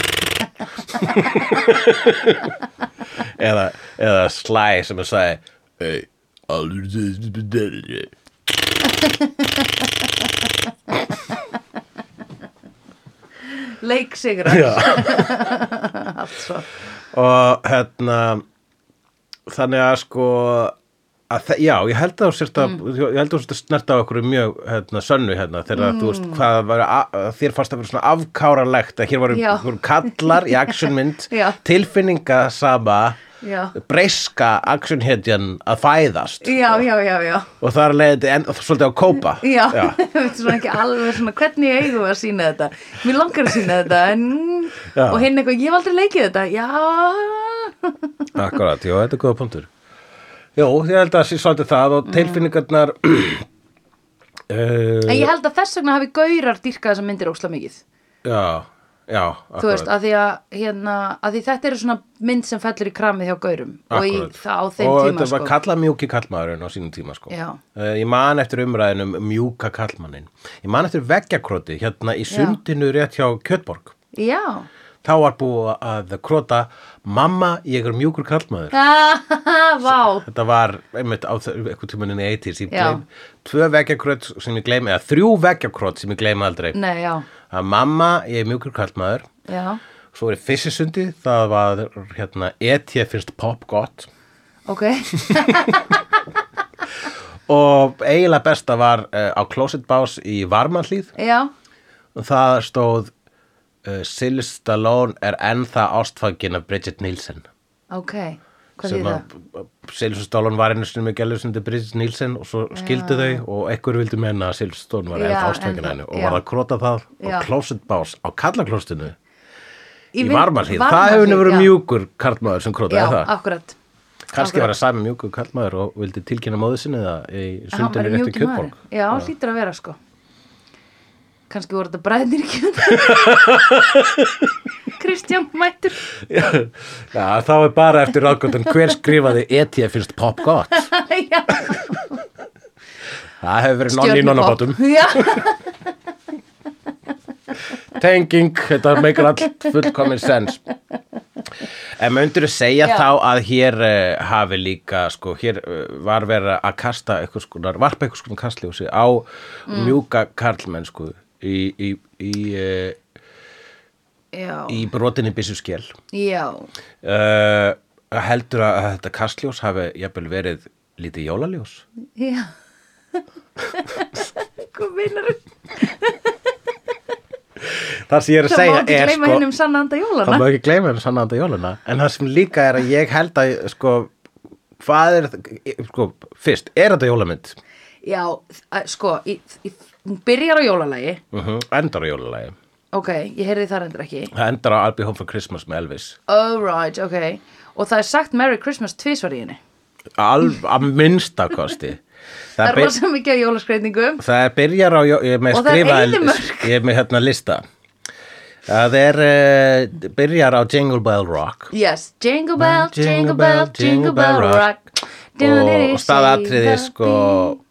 eða, eða Sly sem að sagði hey, I'll leiksigrar. Já. *laughs* Allt svo. Og hérna þannig að sko að já, ég held að þú sérst að ég held að þú sérst að snerta á okkur mjög hérna, sönnu hérna, þegar þú veist hvað var að, þér fannst að vera svona afkáralegt að hér voru, kallar í *laughs* actionmynd Já. tilfinningasama já, breyska actionhetjan að fæðast já, já, já, já. Og það er leiðið en, svolítið á kópa. Já, veitu *laughs* svona ekki alveg svona hvernig eigum við að sína þetta? Mér langar að sína þetta en, og hinn eitthvað, ég hef aldrei leikið þetta. Já, *laughs* Akkurat, já, þetta er góða punktur. Jó, ég held að það sé svolítið það og tilfinningarnar uh, *clears throat* en ég held að þess vegna hafi gaurar dýrkað þessa myndir ósla mikið. Já, já, Þú veist, að því að, hérna, að því þetta eru svona mynd sem fellur í kramið hjá gaurum og í, það á þeim og tíma þetta var sko. kallað mjúki kallmaðurinn á sínum tíma sko. Já. uh, ég man eftir umræðinum mjúka kallmannin ég man eftir veggjakróti hérna í sundinu rétt hjá Kjötborg. Já, þá var búið að króta mamma, ég er mjúkur kallmaður *laughs* vá. Þetta var einmitt á eitthvað tímanin í 80s ég Já. gleym, tvö veggjakrót sem ég gleymi eða þrjú veggjakrót sem ég gleymi aldrei. Nei, já, að mamma, ég er mjúkur kallmaður já, svo er í Fissisundi, það var hérna, ET finnst pop gott. Ok. *laughs* Og eiginlega besta var uh, á Closet Bás í Varmanhlíð Já, og það stóð uh, Sylvester Stallone er ennþá ástfangin af Bridget Nielsen. Ok sem að Stallone var einu sinni með gælur sem þetta Bridget Nielsen og svo skildu þau og einhver vildi menna að Stallone var ennþá, af henni. Og var að krota það á Closet Bás á kallaklostinu í, Varmanhlíð, það hefur verið mjúkur karlmaður sem krotaði það. akkurat. Kannski akkurat. var það sami mjúkur karlmaður og vildi tilkynna móðu sinni það í Hann var sundinu rétt í mjúki maður. Kjötborg. Já, hlýtur að vera sko Kannski voru þetta bræðnir ekki *laughs* Kristján mættur Já, já, þá er bara eftir ráðgóttan hver skrifaði ET finnst pop gott. *laughs* Já, Það hefur verið nonni í nonnabátum. Tenging, þetta meikar allt fullkomin sens. En myndur þú segja Já. þá að hér uh, hafi líka, sko, hér uh, var verið að kasta eitthvað skonar, varpa eitthvað skonar kastljósi á Mm. mjúka karlmenn, sko, í, í, í, já, í brotinni byssuskél. já. Uh, heldur að þetta kastljós hafi jafnvel verið lítið jólaljós? Já. *laughs* Hvað meinar Það sem ég er að segja er, sko, hennum það má ekki gleyma henni sann anda jóluna en það sem líka er að ég held að sko, hvað er sko, fyrst, er þetta jólamynd? Já, að- sko, í, í, hún byrjar á jólalagi. Uh endar á jólalagi. Ok, ég heyrði það endur ekki. Það endar á I'll Be Home for Christmas með Elvis. Oh right, ok. Og það er sagt Merry Christmas tvisvar í henni. Að minnsta kosti. Það það, er rosa mikið af jólaskreitningum það byrjar á jó- ég er með Og það er eyðimörk. ég er með hérna lista. Það er uh, byrjar á Jingle Bell Rock. Yes, jingle bell, jingle bell, jingle bell rock og, og staðatriði sko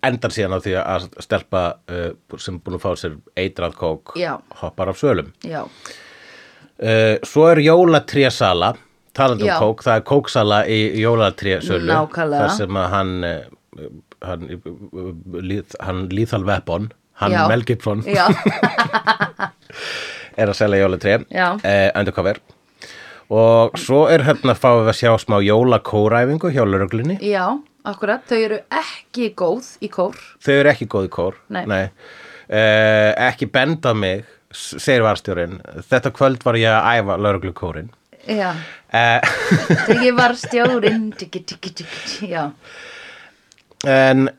endar síðan á því að stelpa uh, sem búin að fá sér eitrað kók Já. hoppar af svölum. Já, uh, svo er jólatrésala talandi um Já. kók, það er kóksala í jólatrésölu þar sem að hann uh, hann, uh, hann Lethal Weapon hann Já. Mel Gibson *laughs* er að selja jólatré uh, undercover og svo er hérna fáum við að sjá smá jólakóræfingu hjá lauruglunni já, akkurat. Þau eru ekki góð í kór. Þau eru ekki góð í kór Nei. Uh, ekki benda mig segir varstjórin þetta kvöld var ég að æfa lauruglukórin Já, uh, þegar var *laughs* stjórinn tiki, tiki, tiki, Já, en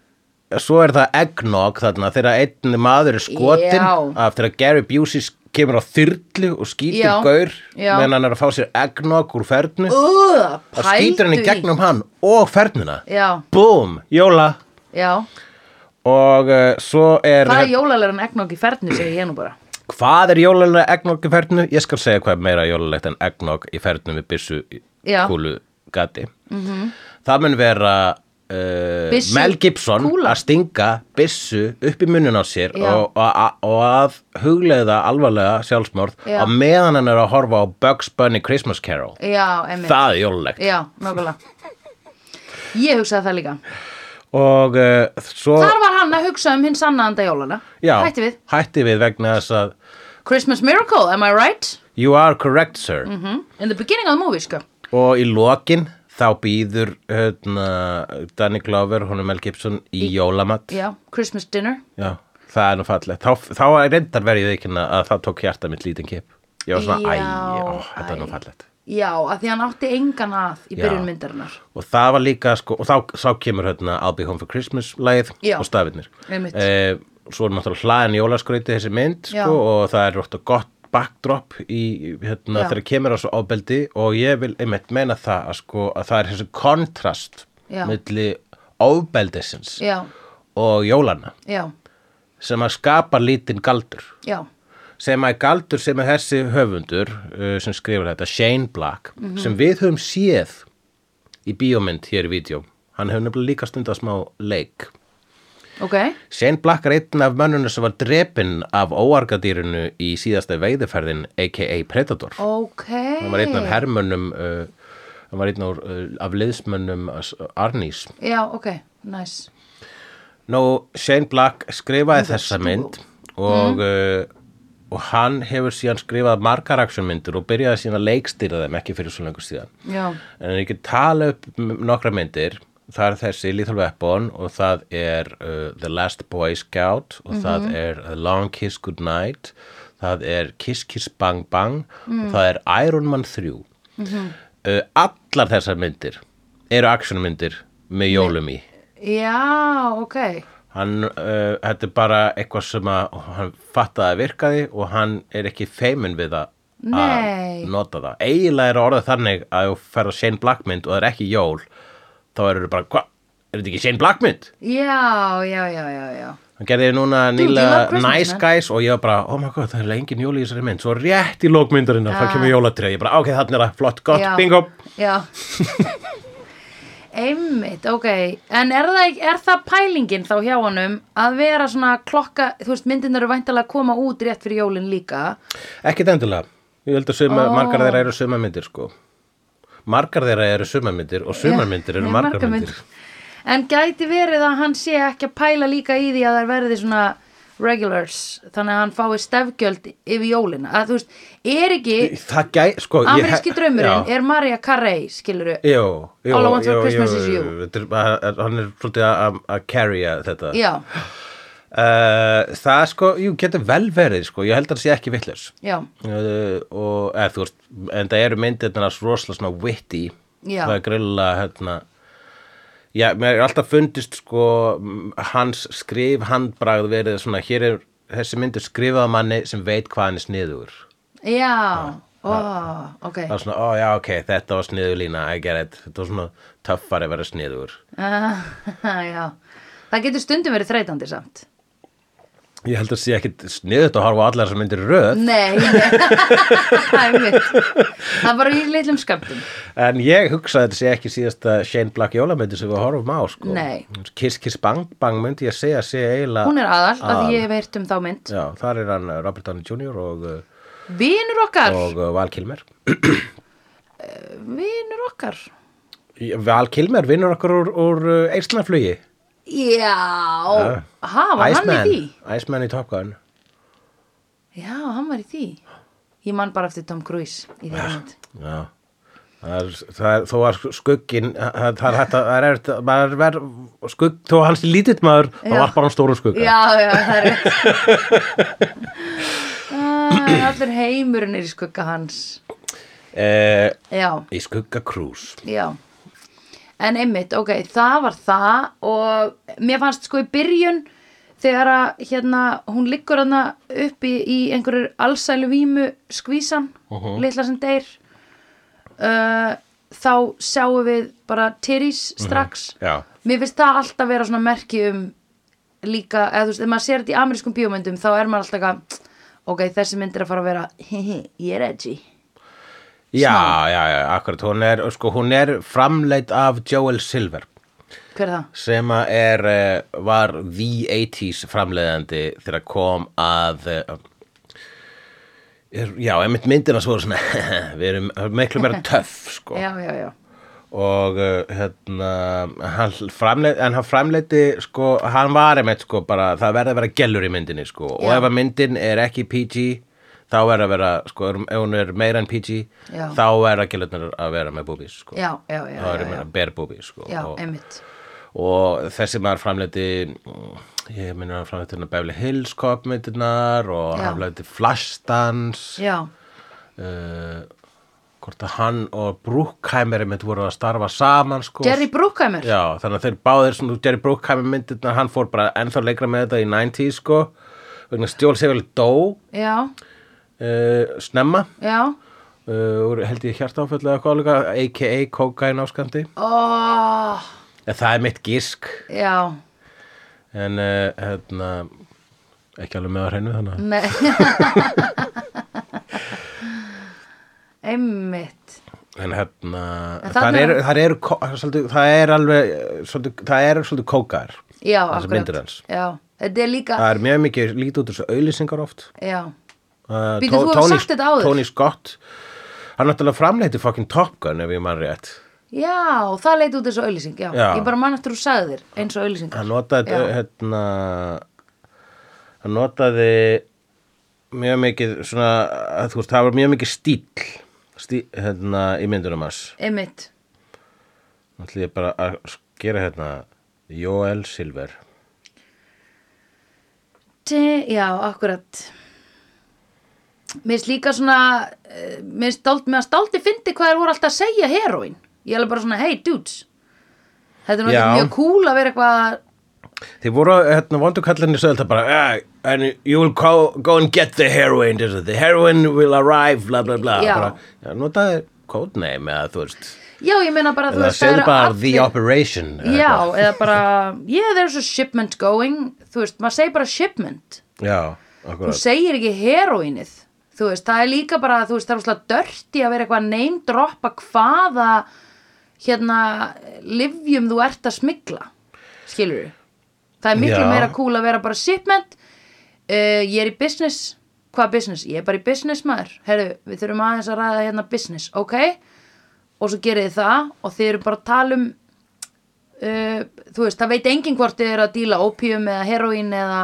svo er það eggnog þarna þegar einn maður er skotin af þegar Gary Busey kemur á þyrlu og skýtur Já. gaur Já. meðan hann er að fá sér eggnog úr fernu uh, og skýtur hann í gegnum hann og fernuna Já, Búm, jóla já og uh, svo er Hvað er jólalegan egnokk í fernu, segi ég nú bara Hvað er jólalega eggnog í fernu? Ég skal segja hvað er meira jólalegt en eggnog í fernu við byssu kúlu gati. -hmm. Það mun vera uh, Mel Gibson kúla? að stinga byssu upp í munnin á sér Já. og, og, og að hugleiða alvarlega sjálfsmorð Já. á meðan hann er að horfa á Bugs Bunny Christmas Carol. Já, einmitt Það er jólalegt. Já, nákvæmlega Ég hugsaði það líka Og uh, svo... Þar var hann að hugsa um hinn sannaðanda jólana Já, Hætti við Hætti við vegna þess að Christmas Miracle, am I right? You are correct, sir. Mm In the beginning of the movie, sko Og í lokin þá býður hérna, Danny Glover, hún er Mel Gibson í, jólamat. Já, Christmas dinner Já, það er nú fallegt. Þá, þá er reyndar verið ekki að það tók hjarta mitt lítinn kip. Ég var svona, æ, Já, ó, þetta er nú æ. fallegt. Já, að því hann átti engan að í Já. byrjun myndarinnar Og það var líka, sko, og þá, þá kemur hérna I'll be home for Christmas Já. og stafirnir. Einmitt. Eh, svo er náttúrulega hlaðin jólaskrauti þessi mynd, sko, og það er rótt gott backdrop í, hérna, þegar kemur á svo ábeldi og ég vil einmitt meina það að, sko, að það er þessi kontrast Já. milli ábeldisins Já, og jólana já, sem að skapa lítinn galdur. Já, sem að galdur sem er þessi höfundur uh, sem skrifur þetta, Shane Black Mhm. sem við höfum séð í bíómynd hér í vídeo hann hefur nefnilega líka stundað smá leik ok. Shane Black er einn af mönnunum sem var drepinn af óargadýrinu í síðasta veiðiferðin aka Predator. Ok. Hann var einn af hermönnum uh, hann var einn af, uh, af liðsmönnum Arnís. Já, ok, nice. Nú, Shane Black skrifaði þessa mynd og, uh, og hann hefur síðan skrifað margar actionmyndir og byrjaði síðan að leikstýra þeim ekki fyrir svo lengur síðan. Já, En ég get tala upp nokkra myndir, það er þessi Lethal Weapon og það er uh, The Last Boy Scout og það er A Long Kiss Goodnight, það er Kiss Kiss Bang Bang og það er Iron Man 3. uh, allar þessar myndir eru actionmyndir með jólum í. já, ok hann, uh, þetta er bara eitthvað sem að hann fattaði að virkaði og hann er ekki feimin við að Nei. að nota það eiginlega er orðið þannig að þú ferð á Shane Black mynd og það er ekki jól þá eru þau bara, hvað, er þetta ekki Shane Black mynd? Já, já, já, já, já. Hann gerði núna Christmas, Nice. Guys og ég var bara, oh my god, það er engin jól í þessari mynd. Svo rétt í lókmyndarinn það kemur jólatrið, ég bara, ok, þannig er það, flott, gott, Já. bingo. Já. *laughs* Einmitt, ok. En er það, er það pælingin þá hjá honum að vera svona klokka þú veist, myndin eru væntalega að koma út rétt fyrir jólin líka? Ekkit endilega, ég held að suma, Ó. margar þeirra eru sumamyndir sko margar þeirra eru sumamyndir og sumarmyndir eru margar myndir. En gæti verið að hann sé ekki að pæla líka í því að það verði svona regulars, þannig að hann fái stefgjöld yfir jólina, að þú veist er ekki, gæ, sko ég- ameríski draumurinn Já. er Maria Carey, skiluru All I want for Christmas is you. hann er svolítið að carrya þetta. Já, uh, Það sko, jú, getur vel verið sko, ég held að það sé ekki vitlaus. Já, uh, og eða þú veist en það eru myndirna rosalega svona witty. Já. það er grilla hérna. Já, mér er alltaf fundist sko hans skrif handbragð verið svona, hér er þessi myndir skrifað manni sem veit hvað hann er sniður já. Ó, ok. það er svona, ó já, ok, þetta var sniður lína I get it, þetta var svona töffari að vera sniður Ah, *laughs* Já, það getur stundum verið þreytandi samt Ég held að sé ekkit sniðut að horfa á allar sem myndir röð Nei, nei, *laughs* Einmitt. það var í litlum skamtum En ég hugsa að þetta sé ekki síðasta Shane Black jólamyndi sem við horfum á sko. Nei. Kiss Kiss Bang Bang myndi ég segja sé eiginlega Hún er aðal, að Aðal. ég hef heyrt um þá mynd Já, þar er hann uh, Robert Downey Jr. og, uh, Vinur okkar, og uh, Val Kilmer vinur okkar Val Kilmer vinnur okkur úr, úr Eislandflugi Já, ha, var hann í því? Iceman í Top Gun. Já, hann var í því. Ég man bara eftir Tom Cruise í þeirra mynd. Já. Það er, það er, þó var skuggin það, það er hægt að, það er erfitt að- maður ver, skugg, þó hans er lítill maður þá var bara hann stóru skugga. Já, já, það er rétt. *laughs* Ah, Allur heimurinn er í skugga hans. Eh, Já, í skugga Cruise. Já En einmitt, ok, það var það og mér fannst sko í byrjun þegar að hérna hún liggur hana uppi í einhverjur allsælu vímu skvísan litla sem deyr uh, þá sjáum við bara titties strax. Já, Mér finnst það alltaf vera svona merki um líka, eða þú veist, ef maður sér þetta í amerískum bíómyndum þá er maður alltaf eitthvað ok, þessi mynd er að fara að vera hehe, *laughs* ég er edgy já, já, já, akkurat hún er, sko, hún er framleitt af Joel Silver Hver er það? sem er, eh, var the 80s framleiðandi þegar kom að eh, er, já, einmitt myndina svo svona *laughs* við erum miklu meira *laughs* töff sko. Já, já, já og uh, hérna hann framleiti, en hann framleiti sko, hann var einmitt sko bara það verði að vera gellur í myndinni sko og Já. ef að myndin er ekki PG þá verði að vera, sko, ef hún er meira en PG Já. þá verða gellurnar að vera með boobies sko. Já, já, já, þá er já. meina bare boobies sko Já, og, og þessi maður framleiti ég hann framleiti hérna Beverly Hills Cop myndirnar og hann framleiti Flashdance. Já, uh, hvort að hann og Bruckheimer einmitt voru að starfa saman sko. Jerry Bruckheimer? Já, þannig að þeir báðir svona Jerry Bruckheimer myndirnar, hann fór bara ennþá leikra með þetta í 90s sko vegna stjól sér vel dó Já, uh, snemma. Já. Uh, held ég hjartáföll eða hvað líka a.k.a. kokain áskandi en það er mitt gísk já. En uh, hérna ekki alveg með á hreinu þannig að Nei *laughs* Einmitt. En hérna En það þarna er, er- það er, svolítið, það er alveg svolítið, það er svolítið kókar Já, Þessar akkurat. myndir hans. Já, þetta er líka það er mjög mikið lítið út þessu auðlýsingar oft. Já, uh, Bíddu, Tó- Tony-. Tony Scott hann náttúrulega framleiti fucking Top Gun ef ég mann rétt. Já, það leit út þessu auðlýsing já. Já. Ég bara mann eftir þú sagðir eins og auðlýsingar hann notaði hérna hann notaði mjög mikið svona að þú veist það var mjög mikið stíl stí, hérna í myndunum hans. Nú ætlum ég bara að gera hérna Joel Silver. Ti- Já, akkurat Mér finnst líka svona eh, Mér finnst dálti fyndi hvað er voru alltaf að segja heroin Ég er alveg bara svona, hey dudes. Þetta er ekki mjög cool að vera eitthvað Þið voru, hérna, vondukallinni sögðu þetta bara, yeah, and you will go, go and get the heroin, the heroin will arrive, bla bla bla. Notaði codename eða þú veist, Já, ég meina bara, þú veist, það eru bara allir- the operation. Já, eða bara *laughs* Yeah, there's a shipment going. Þú veist, maður segir bara shipment. Já, Þú akkurat. segir ekki heroinið Þú veist, það er líka bara, þú veist, það er úrslega dörti að vera eitthvað að neymdroppa hvaða hérna livjum þú ert að smigla skilur við það er miklu Já. meira cool að vera bara shipment. Uh, ég er í business. Hvað business? Ég er bara í business maður. Herru, við þurfum aðeins að ræða hérna business ok, og svo gerið þið það og þið eru bara að tala um uh, þú veist, það veit enginn hvort þið eru að díla opium eða heroín eða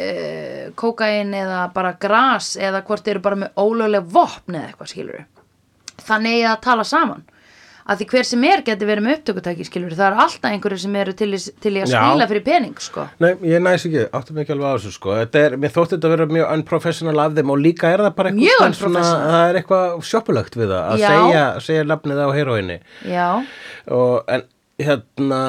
uh, kókain eða bara gras eða hvort eru bara með ólögleg vopn eða eitthvað skilur þannig að tala saman. Að því hver sem er geti verið með upptökutæki skilur það er alltaf einhverju sem eru til, til í að skila fyrir pening sko. Nei, ég næs ekki, áttum ekki alveg á þessu sko. Er, Mér þótti þetta að vera mjög unprofessional af þeim og líka er það bara eitthvað svona, það er eitthvað sjoppulegt við það að Já. segja, segja nafnið á heroinni já, og, en hérna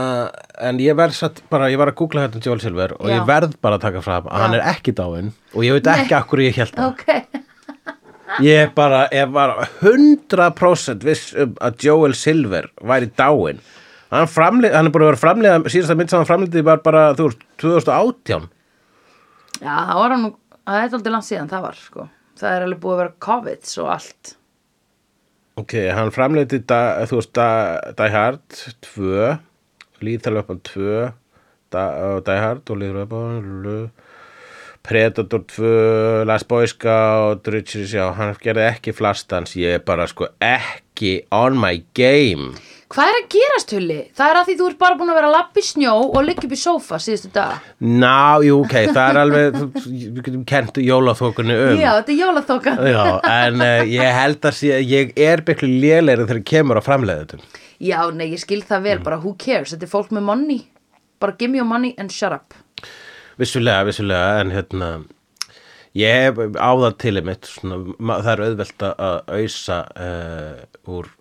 en ég verð satt bara, ég var að googla hérna Joel Silver og Já. ég verð bara að taka fram að hann er ekki dáinn og ég veit ekki akkur ég held það ok *laughs* ég bara, ég var 100% viss um að Joel Silver væri dáinn hann, framlið, hann er búin að vera framliða síðasta mynd sem hann framliði var bara, þú veist, 2018 Já, það var hann nú, það er aldrei langt síðan það var, sko. Það er alveg búið að vera COVID og allt. Ok, hann framleiti, þú veist, Die Hard 2, Lethal Weapon 2, da, og Die Hard og Weapon, Predator 2, Last Boy Scout, Riches, já, hann gerði ekki flastans, ég er bara sko ekki on my game. Hvað er að gerast, Hulli? Það er að því þú ert bara búin að vera að lappa í snjó og liggja upp í sófa síðustu dag. Ná, jú, ok, það er alveg, *laughs* við getum kent jólaþókunni um. Já, þetta er jólaþóka. Já, en uh, ég held að sé, ég er byrklu lélegri þegar kemur á framleiðutum. Já, nei, ég skil það vel, bara who cares? Þetta er fólk með money. Bara give me your money and shut up. Vissulega, vissulega, en hérna, ég á það til mitt, svona, það er auðvelt að auðsa uh, úr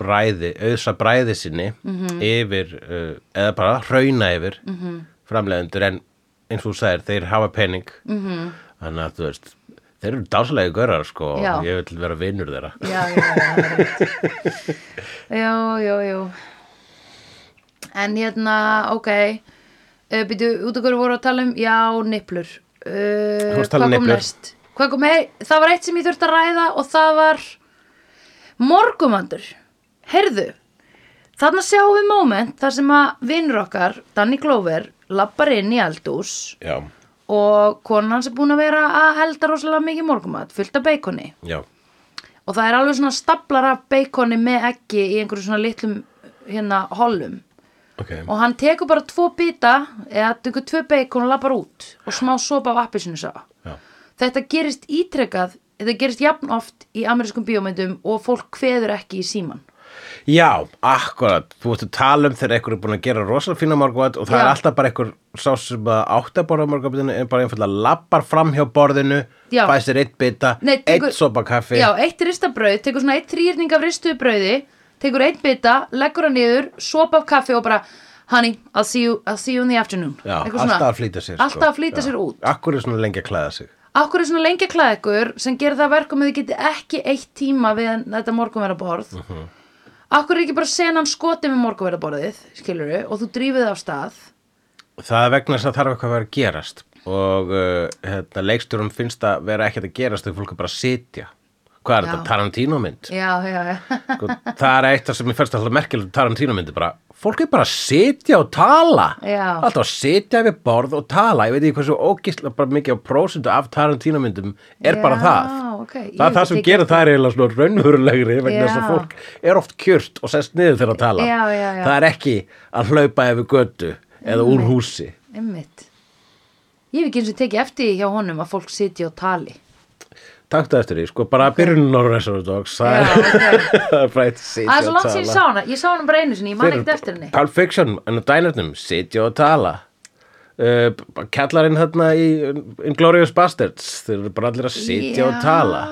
bræði, auðsa bræði sinni yfir, uh, eða bara hrauna yfir mm -hmm. framleiðendur, en eins og þú sagðir, þeir hafa pening, -hmm. þannig að þú veist, þeir eru dásalegi görar, sko, Já. og ég vil vera vinnur þeirra. Já, *laughs* já, já. Já. En hérna, ok, uh, býtu, út okkur voru að tala um, já, niplur. Uh, tala um hvað kom næst? Hvað kom, hei, það var eitt sem ég þurfti að ræða og það var morgumandur. Heyrðu, þarna sjáum við moment þar sem að vinnur okkar, Danny Glover, lappar inn í eldús Já, og konan hans er búin að vera að elda rosalega mikið morgumat, fullt af beikoni já, og það er alveg svona staplar af beikoni með eggi í einhverju svona litlum hérna hollum. Ok, og hann tekur bara tvo bita eða tekur tvö beikon og lappar út og smá sopa af appisinu sá. Já. þetta gerist ítrekkað þetta gerist jafn oft í amerískum bíómyndum og fólk kveður ekki í síman Já, akkurat, þú ert að tala um þegar einhver er búin að gera rosalega fína morgumat og það Já. er alltaf bara einhver sá sem að átt að borða morgumatinu en bara einfallega lappar fram hjá borðinu Já. fæ sér eitt bita, Nei, tekur- eitt sopa kaffi Já, eitt ristabrauð, tekur svona eitt þrýrning af ristuðu brauði, tekur eitt bita, leggur hann niður, sopa af kaffi og bara, honey, I'll see you, I'll see you in the afternoon. Já, Eitthvað svona. alltaf að flýta sér sko. Alltaf að flýta sér út. Akkur er svona lengi að klæða sig Akkur er svona klæða ykkur sem gerir það verkum að þið geti ekki eitt tíma við þetta morgunverðaborð. Akkur er ekki bara senan skotið með morgunverðaborðið, skilur og þú drífið það á stað. Það er vegna þess að þarf eitthvað að vera að gerast og uh, hérna, leikstjórum finnst að vera ekkert að gerast þegar fólk er bara að sitja Hvað er Já. þetta, Tarantino mynd? Já, já, já. Sko, það er eitt af sem ég fyrst alltaf merkilegt Tarantino myndi bara, fólk er bara að sitja og tala Já. alltaf að sitja við borð og tala ég veit ekki hversu ógislega bara mikið á prósundu af Tarantino myndum er bara Já, það ok. Ég það er það sem gerir það er eiginlega svona raunverulegri vegna þess að fólk er oft kjört og sest niður þegar að tala Já, það er ekki að hlaupa yfir götu eða úr húsi Einmitt. Ég hef ekki eins og tekið eftir hjá honum að fólk sitja og tali. Taktu eftir því, sko, bara byrjunin á Reservoir Dogs það Já, er, ok. *laughs* það er eitt sitja Það er svo og langt sem ég tala. sá hana. Ég sá hana bara einu sinni, ég man ekkert eftir henni. Pulp Fiction, en á dænarnum, sitja og tala uh, Kallarinn þarna í Inglourious Bastards Þeir eru bara allir að sitja og tala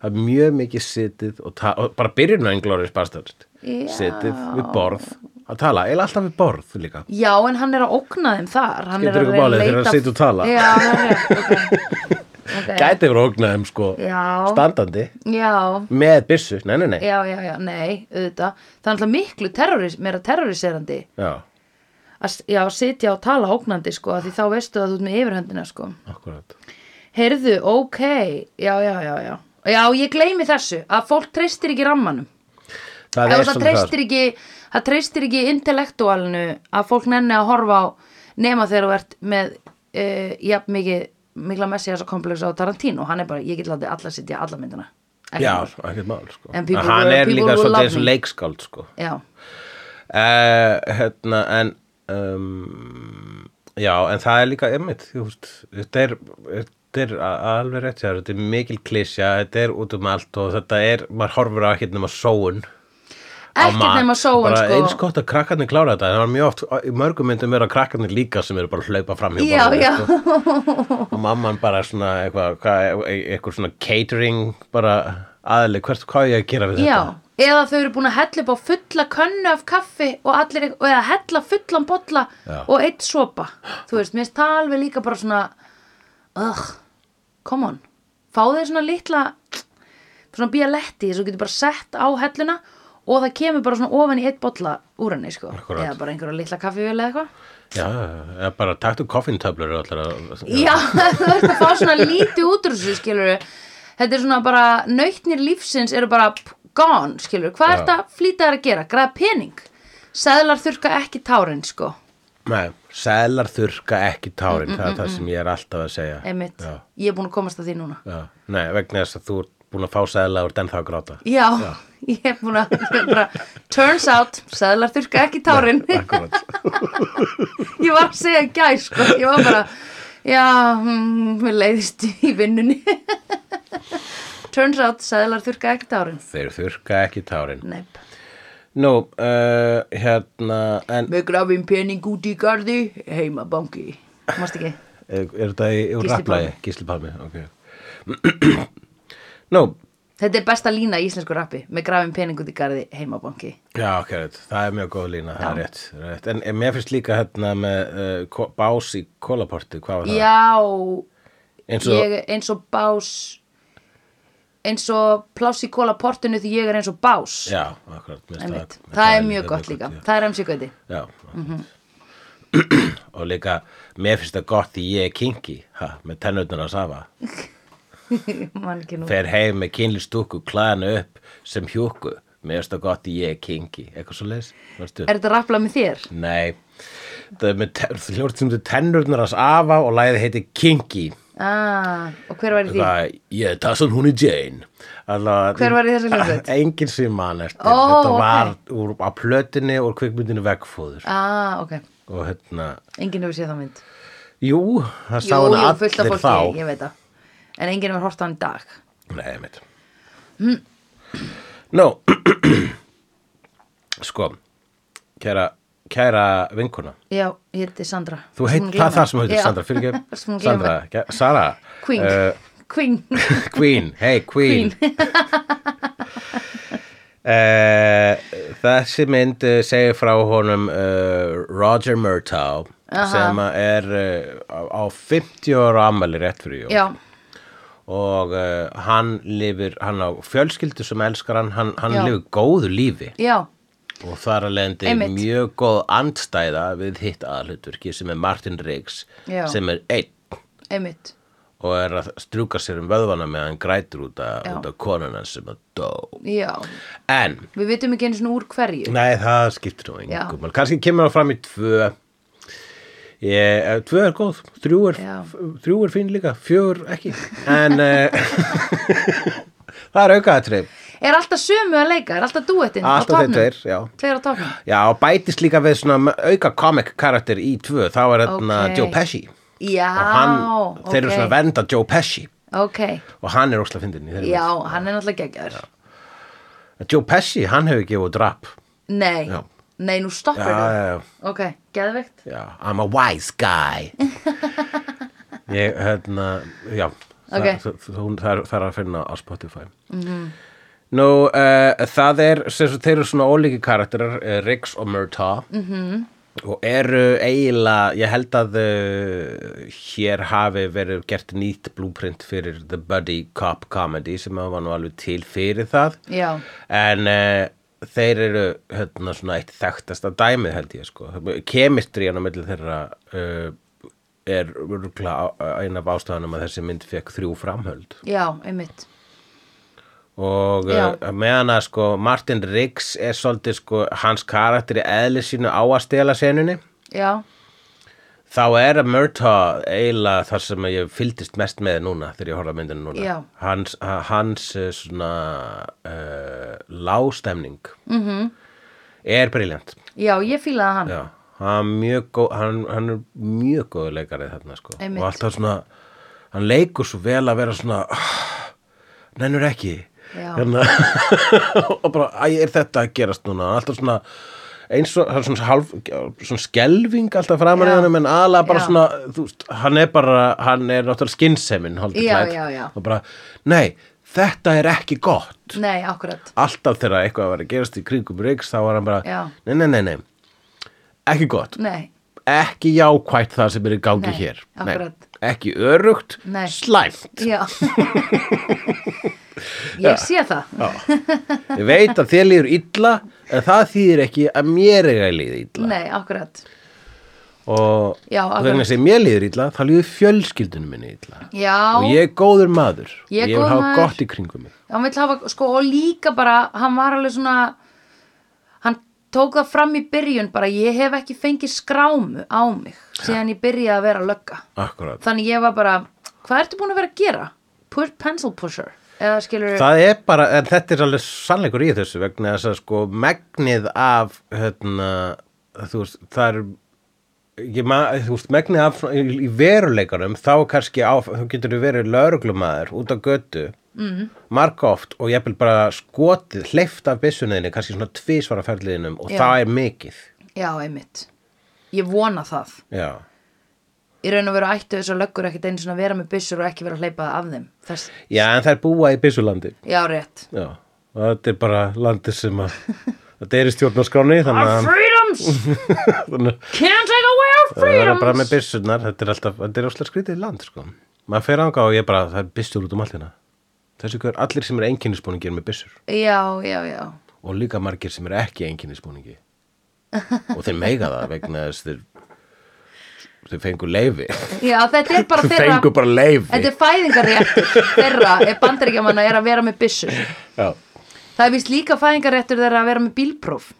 Það er mjög mikið sitið og, ta- og bara byrjunin á Inglourious Bastards Já. Sitið við borð að tala, eða alltaf við borð líka Já, en hann er að ógna þeim þar. Hann Skiptir er ykkur að máli þegar hann situr og tala? Já, það er ok. *laughs* okay. Gæti verið ógnaðum sko Já. standandi Já, með byssu, nei, nei, nei já, já, já, nei, auðvitað. Það er alltaf miklu terroris, meira terroriserandi Já, að já, sitja og tala ógnandi, sko, því þá veistu að þú ert með yfirhöndina, sko. akkurat Heyrðu, ok, já, já, já, já. Já, ég gleymi þessu, að fólk treystir ekki rammanum. Það það svona treystir ekki, það treystir ekki intellektualinu að fólk nenni að horfa á nema þegar þú ert með uh, jafn mikið, mikla messias og komplex á Tarantino. Hann er bara, ég get látið alla sitja alla myndina. Ekki Já, mál. ekkert mál sko And people Hann er líka svolítið eins og leikskáld sko Já, Uh, hérna, en um, já, en það er líka einmitt, þú veist, þetta er þetta er alveg rétt þetta er mikil klísja, þetta er út um allt og þetta er, maður horfir á ekkert nema sóun á Ekkert nema sóun, bara sko. eins gott að krakkarnir klára þetta, það var mjög oft í mörgum myndum að krakkarnir líka sem eru bara að hlaupa fram hjá já. sko. og mamman bara svona eitthvað, hvað, eitthvað svona catering bara aðli, hvert, hvað er ég að gera við já. þetta? Eða þau eru búin að hella upp á fulla könnu af kaffi og allir, eða hella fullan bolla Já. og eitt sopa. Þú veist, mér finnst það alveg líka bara svona, ugh, come on. Fá þeir svona litla, svona bíaletti, svo getur bara sett á helluna og það kemur bara svona ofan í eitt bolla úr henni sko. Akkúrat. eða bara einhverja litla kaffivél eða eitthvað. Já, eða bara taktu koffintöflur og að *laughs* Já, þú ert að fá svona lítið út úr þessu, skilur Þetta er svona bara, nautnir lífsins eru bara gone, skilur Hvað Já. er þetta flýta þær að gera? Græða pening? Seðlar þurka ekki tárin, sko. Nei, seðlar þurka ekki tárin það er það sem ég er alltaf að segja. Einmitt, Já, ég er búin að komast að því núna. Já, nei, vegna þess að þú ert búin að fá seðla og ert ennþá að gráta. Já, *laughs* ég er búin að, ég er bara Turns out, seðlar þurka ekki tárin. *laughs* Akkurat. *laughs* Ég var að segja gæs, sko. Ég var bara, já, mm, mér leiðist í vinnunni. Turns out, seðlar þurka ekki tárin. Þeir þurka ekki tárin. Neip Nú, uh, hérna en Með grafin pening út í gardi, heima banki. Mást ekki? er, er þetta í úr Gísli rapplagi? Gísli Palmi, ok *clears throat* Nú, Þetta er besta lína í íslensku rappi. Með grafin pening út í gardi, heima banki. Já, ok, það er mjög góð lína, það er rétt, rétt. En, mér finnst líka hérna með uh, bás í kólaporti, hvað var það? Já, Eins og, ég eins og bás, eins og pláss í kóla portinu því ég er eins og bás. já, akkurat. Einmitt. það, Það er mjög gott líka. já. Það er MC Gauti. Já, *clears throat* og líka, mér finnst það gott því ég er kinky, ha, með tennutnar að safa. *laughs* Fer heim með kynli stúku, klæðan upp sem hjúku, mér finnst það gott því ég er kinky. Eitthvað svo varstu? Er þetta rapplað með þér? Nei, það er með hljórt sem þú tennurnar að safa og læði heiti kinky. Ah, og hver var í því? Ég er Tassan, hún er Jane Alla, Hver var í þessu hljómsveit? *laughs* Engin sem mann eftir Ó, Þetta var úr, á plötinni úr kvikmyndinu veggfóður Ah, ok. Og hérna, Enginn hefur séð það mynd. jú, það sá hann jú, fullt af allir fólki, þá ég veit það. En enginn hefur hort á hann í dag. Nei, mitt Nú *clears throat* Sko Kæra, kæra vinkuna Já, ég heiti Sandra. Þú heit, það það sem heitir. Sandra, fyrir *laughs* ekki Sandra. Ge- Sara Queen. uh, Queen. *laughs* *laughs* Queen, hey Queen, Uh, þessi mynd uh, segir frá honum uh, Roger Murtaugh sem er á á 50 ára ammæli rétt fyrir jól Já, og uh, hann lifir, hann á fjölskyldu sem elskar hann, hann, hann lifir góðu lífi. Já, og þar að leiðandi mjög góð andstæða við hitt aðhlutverki sem er Martin Riggs Já. sem er einn. Einmitt. og er að strjúka sér um vöðvana með hann grætur út af, konuna sem að dó. Já, en við vitum ekki einu svona úr hverju. Nei, það skiptir nú engum. Kannski kemur það fram í tvö ég, eh, Tvö er góð Þrjú er, þrjú er fín líka Fjögur ekki. En uh, *laughs* það er aukaðatrið Er alltaf sömu að leika? Er alltaf duettinn á Alltaf þeir tveir, já? Já, og bætist líka við svona auka comic karakter í tvö. Þá er þarna Ok. Joe Pesci. Já, hann, ok. þeir eru svona venda Joe Pesci. Ok, og hann er óslega fyndin í þeirri já, hann er náttúrulega mynd. Joe Pesci, hann hefur gefið út rap. Nei, Já. Nei, nú stoppar Já, þú. já, já Ok, geðveikt. Já, I'm a wise guy *laughs* Ég, hérna, já Ok. það, það, það, það er að finna á Spotify -hmm. Nú, uh, það er sem sagt, þeir eru svona ólíki karakterar uh, Riggs og Murtaugh -hmm. og eru eiginlega ég held að uh, hér hafi verið gert nýtt blúprint fyrir The Buddy Cop Comedy sem var nú alveg til fyrir það Já, en uh, þeir eru hérna svona eitt þekktasta dæmið held ég sko kemistrían á milli þeirra uh, er örgulega eina af ástæðanum að þessi mynd fekk þrjú framhöld já, einmitt. og Já. uh, meðan að sko Martin Riggs er svolítið sko hans karakter í eðli sínu á að stela senunni Já, þá er að Murtaugh eiginlega þar sem ég fylgdist mest með núna þegar ég horfði að myndinu núna Já. hans, ha- hans eh, svona uh, lágstemning -hmm. Mhm. er briljant já, ég fílaði hann. Já, hann, góð, hann, hann er mjög góð leikari þarna sko. Einmitt. og alltaf svona hann leikur svo vel að vera svona "Ah, nennur ekki Já. hérna, *laughs* og bara, æ, er þetta að gerast núna alltaf svona eins og það er svona, halv, svona skelving alltaf framan í hann en aðlega bara Já. svona þú veist, hann er bara, hann er náttúrulega skinsemin já, já. og bara, nei, þetta er ekki gott. Nei, alltaf þegar eitthvað var að gerast í kringum Riggs þá var hann bara, nei, nei, nei, nei. Ekki gott, Nei, ekki jákvætt það sem er í gangi hér. Ekki örugt, slæmt. Já. *laughs* *laughs* ég sé það. Já. Ég veit að þér líður illa en það þýðir ekki að mér eiga að líða illa. Nei, akkurat. Og og akkurat. vegna sem mér líður illa þá líður fjölskyldunum minni illa. Já, og ég er góður maður. Ég er vil góður hafa maður. gott í kringum mig. Hann vill hafa, sko, og líka bara hann var alveg svona hann tók það fram í byrjun bara ég hef ekki fengið skrámu á mig síðan ég byrjaði að vera lögga. Akkurat. Þannig ég var bara, hvað ertu búin að vera að gera? Push, pencil pusher eða skilur Það er bara, en þetta er alveg sannleikur í þessu vegna þess að sko megnið af hérna, þú veist, það er ég, ma- þú veist, megnið af í, veruleikanum þá kannski á, þú getur verið lögreglumæður út á götu mm. margóft og ég vil bara skotið, hleyft af byssunniðinni kannski svona tvísvara ferliðinum og Já. það er mikið já, einmitt ég vona það Já, í raun og veru ættu þess að löggur ekkit einu svona að vera með byssur og ekki vera að hleypa það af þeim. Þess, Já en það er búa í byssulandi já, rétt. Já, og þetta er bara landið sem að þetta er í stjórnarskráni þannig Our að freedoms! *laughs* Þannig can't take away our Það er bara freedoms! með byssurnar, þetta er alltaf, þetta er alltaf skrítið land, sko. Maður fer ánga og ég bara, það er byssur út um allt hérna. Þessi hver, allir sem er einkennisbúningir með byssur. Já, já, já. Og líka margir sem er ekki einkennisbúningi. og þeir meiga það vegna þess þeir, þeir fengu leifi. já, þetta er bara Þeir þeirra bara þetta er fæðingarréttur þeirra ef bandaríkjamanna er að vera með byssur Já, það er vist líka fæðingarréttur þeirra að vera með bílpróf.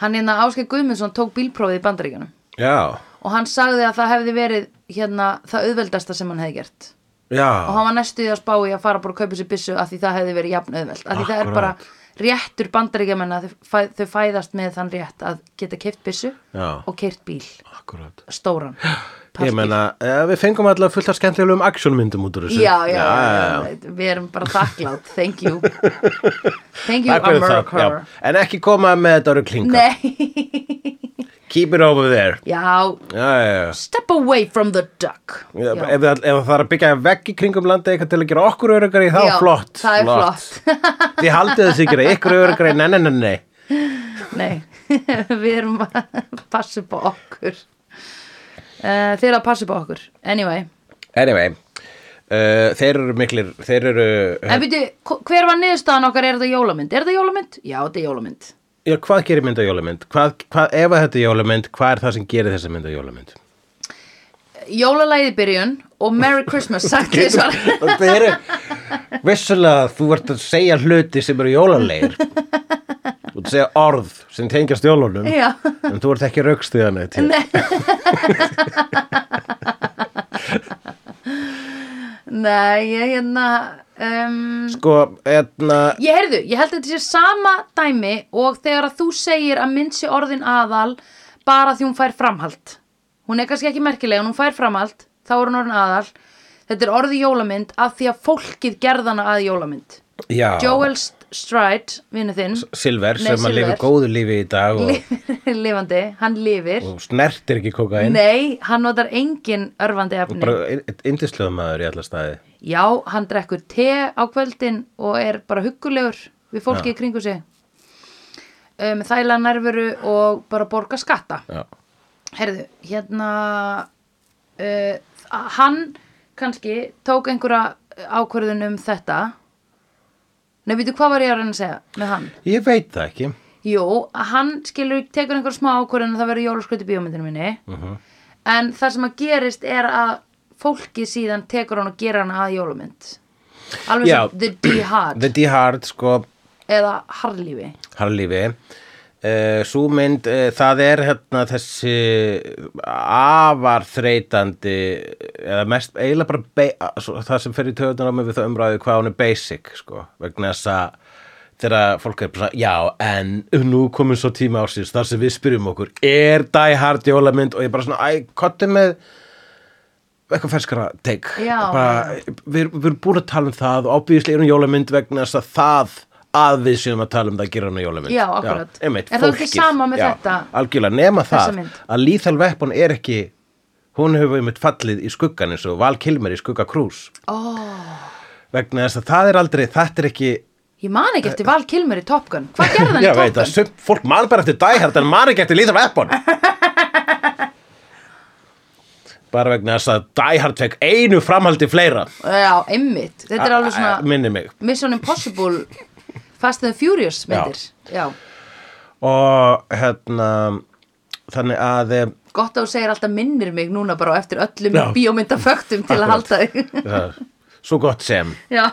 Hann hérna Áskei Guðmundsson tók bílprófið í bandaríkjanum já, og hann sagði að það hefði verið hérna það auðveldasta sem hann hefði gert. Já. og hann var næstu í að spá í að fara bara að kaupa sér byssu af því það hefði verið jafn auðveld af því það er bara réttur bandaríkjamenn að þau, fæ, þau fæðast með þann rétt að geta keift byssu og keirt bíl, Akkurat. stóran Ég meina, eh, við fengum alltaf fullt af skemmtilegum actionmyndum út úr þessu. já, já, já, já, við erum bara þakklátt thank you. *laughs* Thank you America. Já. En ekki koma með þetta eru klinga. nei, *laughs* Keep it over there. já. Já, já, step away from the duck. Já, ef, það- er að byggja vegg í kringum landi eitthvað til að gera okkur örugari, þá Já, flott. það er flott. *laughs* Þið haldið þessi ekki ykkur örugari, nei, nei, nei, nei. Nei, *laughs* við erum að passa upp á okkur. Uh, Þeir eru að passa upp á okkur. Anyway. Anyway, uh, þeir eru miklir, þeir eru En byrju, hver var niðurstaðan okkar, er þetta jólamynd? Er þetta jólamynd? Já, þetta er jólamynd Já, hvað gerir mynd á jólamynd? Hvað, hvað, ef þetta er jólamynd, hvað er það sem gerir þessa mynd á jólamynd? Jólalæði byrjun og Merry Christmas sagt þið svar Það eru vissulega þú ert að segja hluti sem eru jólalegir Þú ert að segja orð sem tengjast jólunum Já. en þú ert ekki raukstuðan Nei *laughs* *laughs* Nei, ég hérna um, Sko, etna Ég heyrðu, ég held að þetta sé sama dæmi og þegar að þú segir að mynd sé orðin aðal bara því hún fær framhald. Hún er kannski ekki merkileg en hún fær framhald þá er hún orðin aðal. Þetta er orðið jólamynd af því að fólkið gerðana að jólamynd. Já, Joel St- Stride, vinnu þinn. Silver Nei, sem að Silver. góðu lífi í dag og, *laughs* lifandi, hann lifir. Og snertir ekki kokain Nei, hann notar engin örfandi efni. bara indislega maður í alla staði. Já, hann drekkur te á kvöldin og er bara huggulegur við fólkið í kringu sig. Um, þæla nærveru og bara borga skatta. Já, Herðu, hérna uh, hann kannski tók einhverja ákvörðun um þetta Nei, veitu hvað var ég að reyna að segja með hann? ég veit það ekki. Jú, hann skilur tekur einhver smá ákvörðun að það verður jólaskröti bíómyndinu minni. Mhm. en það sem að gerist er að fólkið síðan tekur hann og gera hann að jólamynd alveg sem The D Hard. The D Hard, sko, eða Harlífi harlífi uh, Sú mynd, uh, það er hérna þessi afar þreytandi eða mest, eiginlega bara svo- það sem fer í töðunar á mig við það umræðu hvað hún er basic, sko, vegna þess að þegar fólk er bara, svona, já, en nú komum svo tíma ásins þar sem við spyrjum okkur, er Die Hard jólamynd? Og ég bara svona, æ, kottu með eitthvað ferskara teik bara, við, við erum búin að tala um það og ábyggislega erum jólamynd vegna þess að það að við séum að tala um það að gera hana jólamynd Já, akkurat. einmitt, Er það ekki fólkið. sama með Já, þetta? algjörlega, nema Þessa það mynd? að Lethal Weapon er ekki hún hefur einmitt fallið í skuggan eins og Val Kilmer í skugga Cruise oh, vegna þess að það er aldrei, þetta er ekki Ég man ekki eftir Val Kilmer í Top Gun Hvað gerði hann í Já, Top veit Gun? sumt, fólk man bara eftir Die Hard en man ekki eftir Lethal Weapon *laughs* bara vegna þess að Die Hard fekk einu framhaldi fleira Já, einmitt, þetta er alveg svona minni mig Mission Impossible Fast and Furious myndir. Já, og hérna þannig að eh, gott að þú segir alltaf minnir mig núna bara eftir öllum Já. bíómyndaföktum til að halda þig *laughs* svo gott sem. *laughs*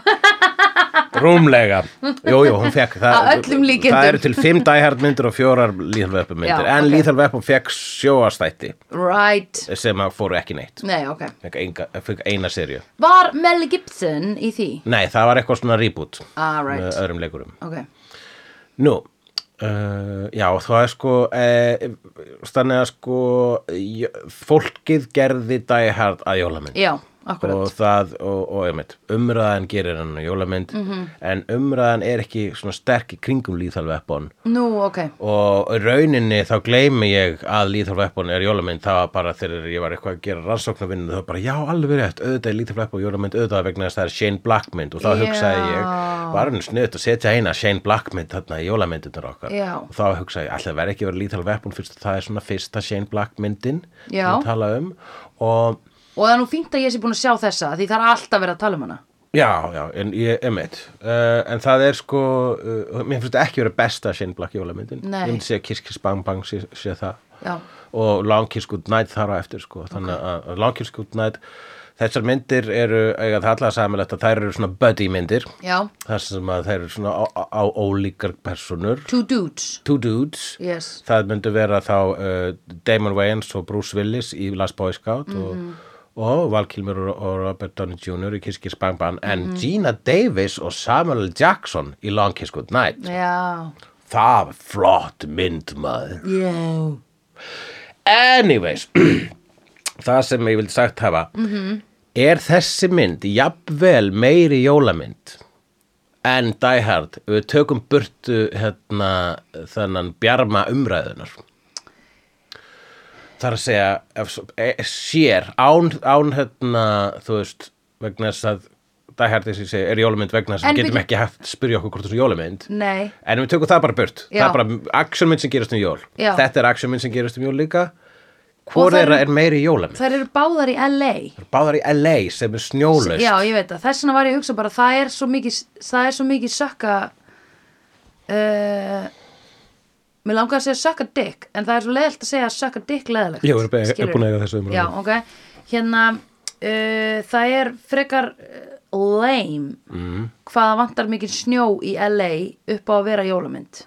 Rúmlega. Jú, jú, hún fekk það, það eru til fimm Die Hard myndir og fjórar Lethal Weapon myndir. Já, en ok. Lethal Weapon fekk sjóastætti. Right. Sem fóru ekki neitt. Nei, ok. Fekk, eina serju Var Mel Gibson í því? nei, það var eitthvað svona reboot Ah, með right öðrum leikurum. Ok, Nú, uh, já, það er sko, eh, þannig að sko, fólkið gerði Die Hard að jólamynd. já, akkurat Og það, og, og einmitt, umræðan gerir hann að jólamynd, Mhm. en umræðan er ekki svona sterk í kringum Lethal Weapon. Nú, ok Og rauninni þá gleymi ég að Lethal Weapon er jólamynd, það var bara þegar ég var eitthvað að gera rannsóknarvinnu, það var bara, já, alveg rétt, auðvitað er Lethal Weapon jólamynd, auðvitað vegna þess að það er Shane Black mynd og þá Já. hugsaði ég, var hann sniðt að setja eina Shane Black mynd þarna í jólamyndunar okkar Já. og þá hugsaði ég, alltaf verði ekki verið Lethal Weapon fyrst að það er svona fyrsta Shane Black og það er nú fínt að ég sé búin að sjá þessa Því það er alltaf verið að tala um hana. Já, já, en ég, emitt uh, en það er sko uh, mér finnst þetta ekki verið besta Shane Black jólamyndin. Ég myndi segja Kiss Kiss Bang Bang sé, sé það. Já, og Long Kiss Good Night þar á eftir sko. þannig að að Long Kiss Good Night þessar myndir eru, eiga það allar samilegt að þær eru svona buddy myndir. Já. Þar sem að þær eru svona á, á, á ólíkar personur Two dudes. Two dudes. Yes. Það myndi vera þá uh, Damon Wayans og Bruce Willis í Last Boy Scout og, og Val Kilmer og, Robert Downey Jr. í Kiss Kiss Bang Bang en Gina Davis og Samuel L. Jackson í Long Kiss Good Night Já það var flott mynd maður Já anyways *clears throat* það sem ég vildi sagt hafa -hmm. er þessi mynd jafnvel meiri jólamynd en Die Hard við tökum burtu hérna þennan bjarma umræðunar það er að segja ef, e, sér án, án hérna þú veist vegna þess að Die Hard þess að segja er jólamynd vegna þess að við getum ekki haft spyrja okkur hvort þessu jólamynd Nei En við tökum það bara burt. Já. Það er bara actionmynd sem gerast um jól. Já. Þetta er actionmynd sem gerast um jól líka. Og Hvor þær þeirra eru- er meiri jólamynd? Þær eru báðar í LA Báðar í LA sem er snjólaust. Já, ég veit það, þess vegna var ég að hugsa bara það er svo mikið, það er svo mikið sökka uh, Mér langar að segja sökka dick en það er svo leðilt að segja sökka dick leðilegt Ég er búin að- skilurðu? búin að eiga þessu umræðu. Já, ok, hérna uh, það er frekar uh, lame mm. hvaða vantar mikið snjó í LA upp á að vera jólamynd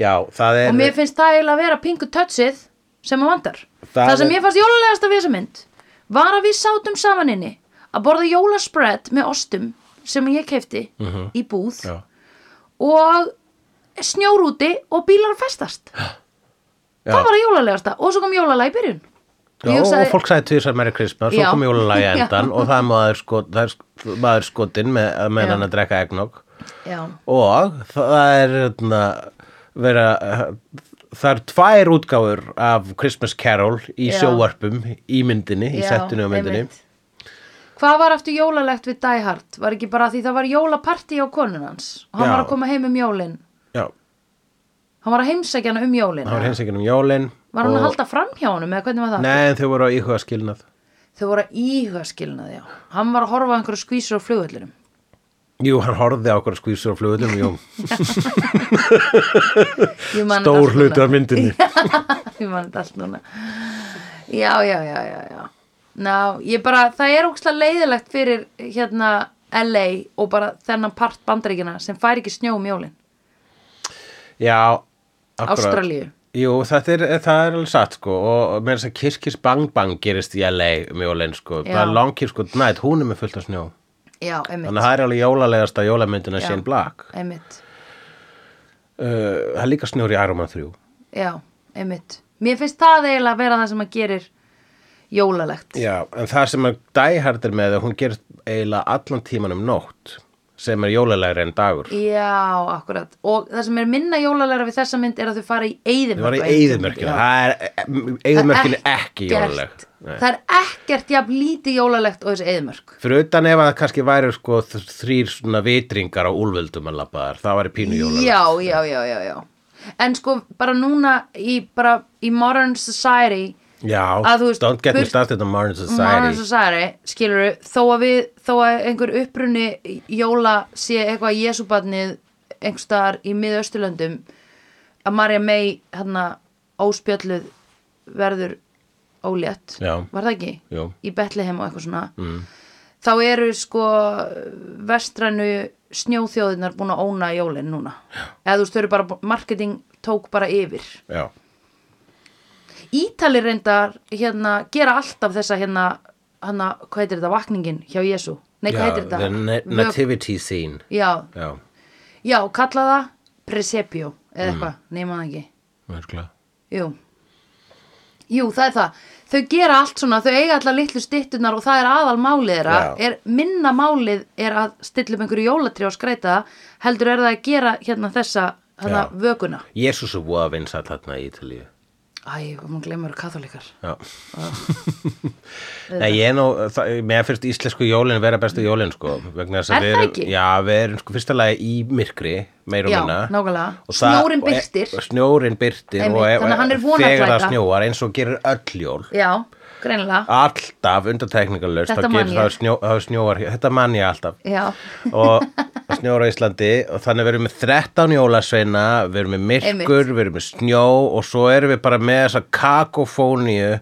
Já, það er... og mér finnst það eiginlega að vera pingu touchið sem að vantar Það það, sem er- ég fannst jólalegast af þessa mynd var að við sátum saman inni að borða jólaspread með ostum sem ég kefti í búð Mhm. Já. og snjór úti og bílar festast. Já. það var að jólalegasta og svo kom jólalega í byrjun. Já, hugsaði- og fólk sagði tvisar Merry Christmas, svo Já. kom jólalagi endan *laughs* Já. og það maður, skot, það er maður skotin með, með hann að drekka eggnog. Já, og það er vera, það er tvær útgáfur af Christmas Carol í sjóvarpum í myndinni, í settinu á myndinni. hvað var aftur jólalegt við Die Hard? Var ekki bara því það var jólapartí á konun hans og hann var að koma heim um jólin? Já, hann var að heimsækja hana um jólin það var hins ekki um jólin. var hann og- að halda fram hjá honum eða hvernig var það? Nei, þau voru á íhuga skilnað. Þau voru að íhuga skilnað, já. Hann var að horfa á einhverju skvísur á flugvöllurum. Jú, hann horfði á okkur skvísur á flugullum, jú, *laughs* stór núna. af myndinni. *laughs* Ég man þetta allt núna. Já, já, já, já, já. Ná, ég bara, það er ógstlega leiðilegt fyrir hérna LA og bara þennan part bandaríkina sem fær ekki snjó um jólin. Já. Ástralíu. Jú, þetta er, það er alveg satt, sko, og með þess að Kiss Bang Bang gerist í LA um jólin, sko, Já. bara Long Kiss Good Night, hún er með fullt af snjó. Já, einmitt. Þannig að það er alveg jólalegasta jólamyndina Já. Shane Black. Einmitt. Uh, það er líka snjór í Iron Man 3. Já, einmitt. Mér finnst það eiginlega að vera það sem að gerir jólalegt. Já, en það sem að Die Hard er með, hún gerist eiginlega allan tíman um nótt, sem er jólalegri en dagur. Já, akkurat. Og það sem er minna jólalegra við þessa mynd er að þau fara í eyðimörk. Það eyðumörkinu, tíma. það er, er ekki jólalegt. Það er ekkert jafn lítið jólalegt og þessi eyðimörk. Fyrir utan ef að það kannski væri sko þrýr svona vitringar á úlvöldum að labba þar, það væri pínu jólalegt. Já, já, já, já, já. En sko, bara núna í, bara, í modern society Já, veist, don't get me started on modern Modern society Society, skilur þó að við, þó að einhver upprunni jóla sé eitthvað Jésúbarnið einhvers staðar í miðausturlöndum að Marja May hérna óspjölluð verður ólétt, Já. var það ekki? Jú. Í Betlehem og eitthvað svona mm. þá eru sko vestrænu snjóþjóðinar búin að óna jólin núna eða þú veist, þau eru bara, marketing tók bara yfir Já, Ítali reyndar hérna gera alltaf þessa hérna, hérna hvað heitir þetta, vakningin hjá Jésu nei, hvað heitir þetta? na nativity scene. Já, Já, já, kalla það presepio eða Mm. eitthvað, nema það ekki. Virkulega jú. jú, það er það. Þau gera allt svona, þau eiga allar litlu stittunar og það er aðal málið þeirra. Er, minna málið er að stilla upp einhverju jólatrí og skreita heldur er það að gera hérna þessa, hérna Já. vökuna. Jésús er voða vinsæll þarna í Ítalíu æ, hvað maður glemur katholikar Nei, ég er nú, það, mér finnst íslensku jólin vera bestu jólin, sko vegna þess að við erum-? Já, við erum sko fyrsta lagi í myrkri meir og minna. Og og e- birtir. Snjórinn byrtir Einmitt, og þannig að hann er þegar það snjóar eins og gerir öll jól já, greinilega. Alltaf undantekningalust þá gerir það snjó, þá snjóar þetta man ég alltaf. Og það snjóar á Íslandi og þannig við erum með 13 jólasveina við erum með myrkur, við erum með snjó og svo erum við bara með þessa kakofóníu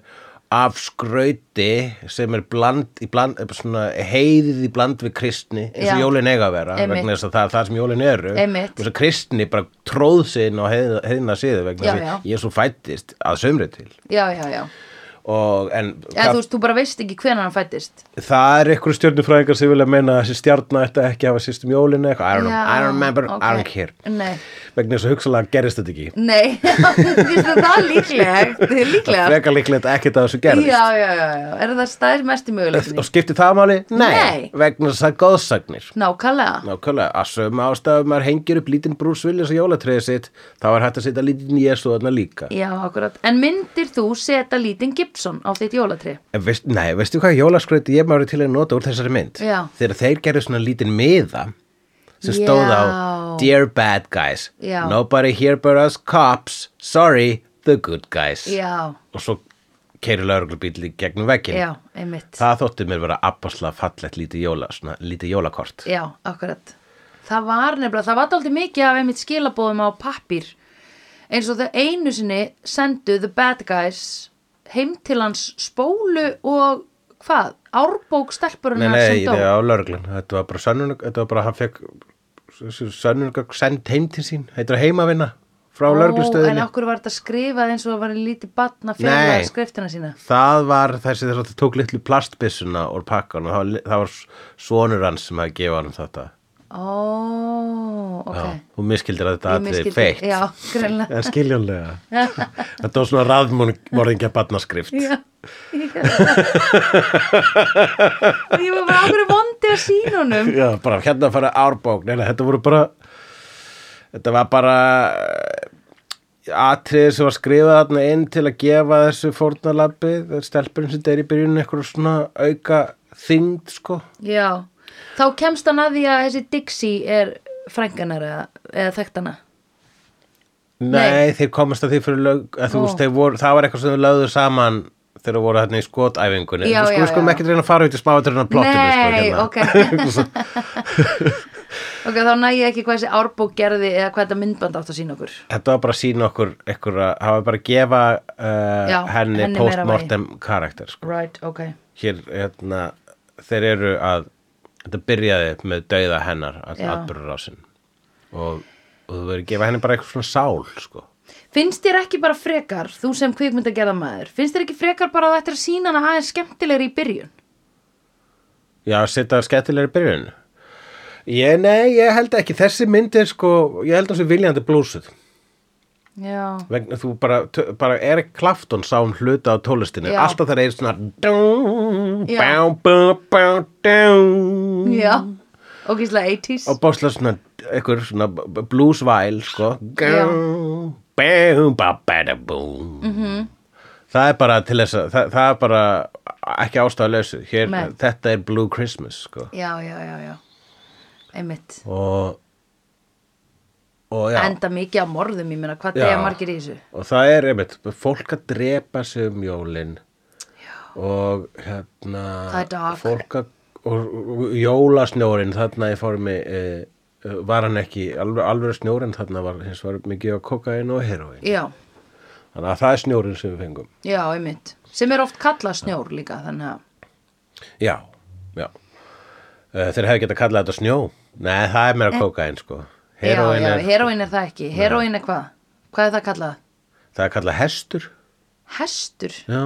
af skrauti sem er bland, í bland svona, heiðið í bland við kristni eins og Já. jólin eiga að vera Einmitt. vegna þess að það er það sem jólin eru. Þess að kristni bara tróð sinn og heiðina, heiðina síðu vegna þess að svo fættist að sömri til. Já, já, já en eða þú veist, þú bara veist ekki hvenær hann fættist Það er einhverju stjörnufræðingar sem vilja meina að þessi stjarnar ætti ekki að hafa sýst um jólinu I don't Já, I don't remember, ok. I don't care. Nei, vegna þess að hugsalega gerist þetta ekki. Nei, *laughs* það það líklegt. Það er líklega frekar líklegt að ekkert að þessu gerist já, já, já, já, er það stæðis mest í möguleikinni og skipti það máli? Nei, Nei. vegna þess að góðsagnir nákvæmlega, Nákvæmlega, að sögum ástæðum maður hengir upp lítinn Bruce Willis á jólatreið sitt þá er hægt að setja lítinn Jésu þarna líka. Já, akkurat. En myndir þú setja lítinn Gibson á þitt jólatri veist, Nei, veistu hvað jólaskrauti ég maður til að nota úr þessari mynd? Já. Þegar þeir gerðu svona lítinn miða sem stóð á Já. Dear bad guys Já. Nobody here but us cops Sorry, the good guys já, Og svo keiri lauruglubíl í gegnum veggin já, einmitt Það þótti mér vera abbasla fallegt lítið, jóla, svona, lítið jólakort Já, akkurat. Það var nefnilega, það var dálítið mikið af einmitt skilabóðum á pappír eins og þau einu sinni sendu the bad guys heim til hans spólu og hvað, árbók Nei, stelpurinnar nei, sem dó. nei, á lauruglun Þetta var bara sönnun Þetta var bara, hann fekk sönnun send heim til sín Heitir að heimavinna frá Ó, en lauruglustöðinni okkur var þetta skrifað eins og það var lítið batna Nei. fyrir skriftina sína. Það var þessi þess að það tók litlu plastbyssuna úr pakkan og það var, það var sonur hans sem hafði gefað hann þetta. Ó, ok. Já, þú miskildir að þetta atrið misskildi- feitt. Já, greinlega. *laughs* En skiljanlega. *laughs* þetta var svona raðmorðingja barnaskrift. Já, ég Ég var bara ákveður vondi að sína honum. Já, bara hérna að fara árbók. Nei, nei, þetta voru bara, þetta var bara atriði sem var skrifað þarna inn til að gefa þessu fórnalabbi, stelpurinn sem þetta er í byrjunum eitthvað svona auka þyngd, sko. Já, þá kemst hann að því að þessi Dixie er frænganar eða, eða þekktana. Nei, Nei. þeir komast að því fyrir lög að þú veist, voru, það var eitthvað sem þau lögðu saman þegar þau voru hérna í skotæfingunni Já, Þú sko, já, við skulum já. ekki reyna að fara út í smáaturinn að plottinu sko, Nei, hérna. ok. *laughs* ok, þá næ ég ekki hvað þessi árbók gerði eða hvað þetta myndband átt að sína okkur. Þetta var bara að sína okkur einhverja, það var bara að gefa uh, Já, henni, henni post-mortem karakter sko. Right, ok. Hér, hérna, þeir eru að þetta byrjaði með dauða hennar Já. atbyrðurásinn og, og þú verður að gefa henni bara eitthvað svona sál sko. Finnst þér ekki bara frekar, þú sem kvikmynda gerða maður, finnst þér ekki frekar bara að þetta er sína hana aðeins skemmtilegri í byrjun? Já, setja skemmtilegri byrjun Ég, nei, ég held ekki þessi mynd er sko, ég held að þessi viljandi blúsuð vegna þú bara, bara Erik Clapton sá um hluta á tólestinu alltaf það er svona bá, bá, bá, já, og gíslega 80s. og báslega svona einhver svona bluesvæl sko. Bá, bá, bá, búm Mhm. það er bara til þess að það, það er bara ekki Nei. þetta er Blue Christmas sko. Já, já, já, já. Einmitt. og enda mikið á morðum, ég meina, hvað Já. deyja margir í þessu? og það er einmitt fólk að drepa sig um jólin. Og hérna fólk að og, og jólasnjórin þarna í formi e, var hann ekki alveg, alveg snjórin þarna var hins var mikið á kokain og heroin Já, þannig að það er snjórin sem við fengum. Já, einmitt. Sem er oft kallað snjór líka, þannig að, já, já. E, þeir hefði getað kallað þetta snjó. Nei, það er meira kokain sko heroin er, heroin er það ekki. Heroin er hvað? Hvað er það kallað? það er kallað hestur Hestur. Já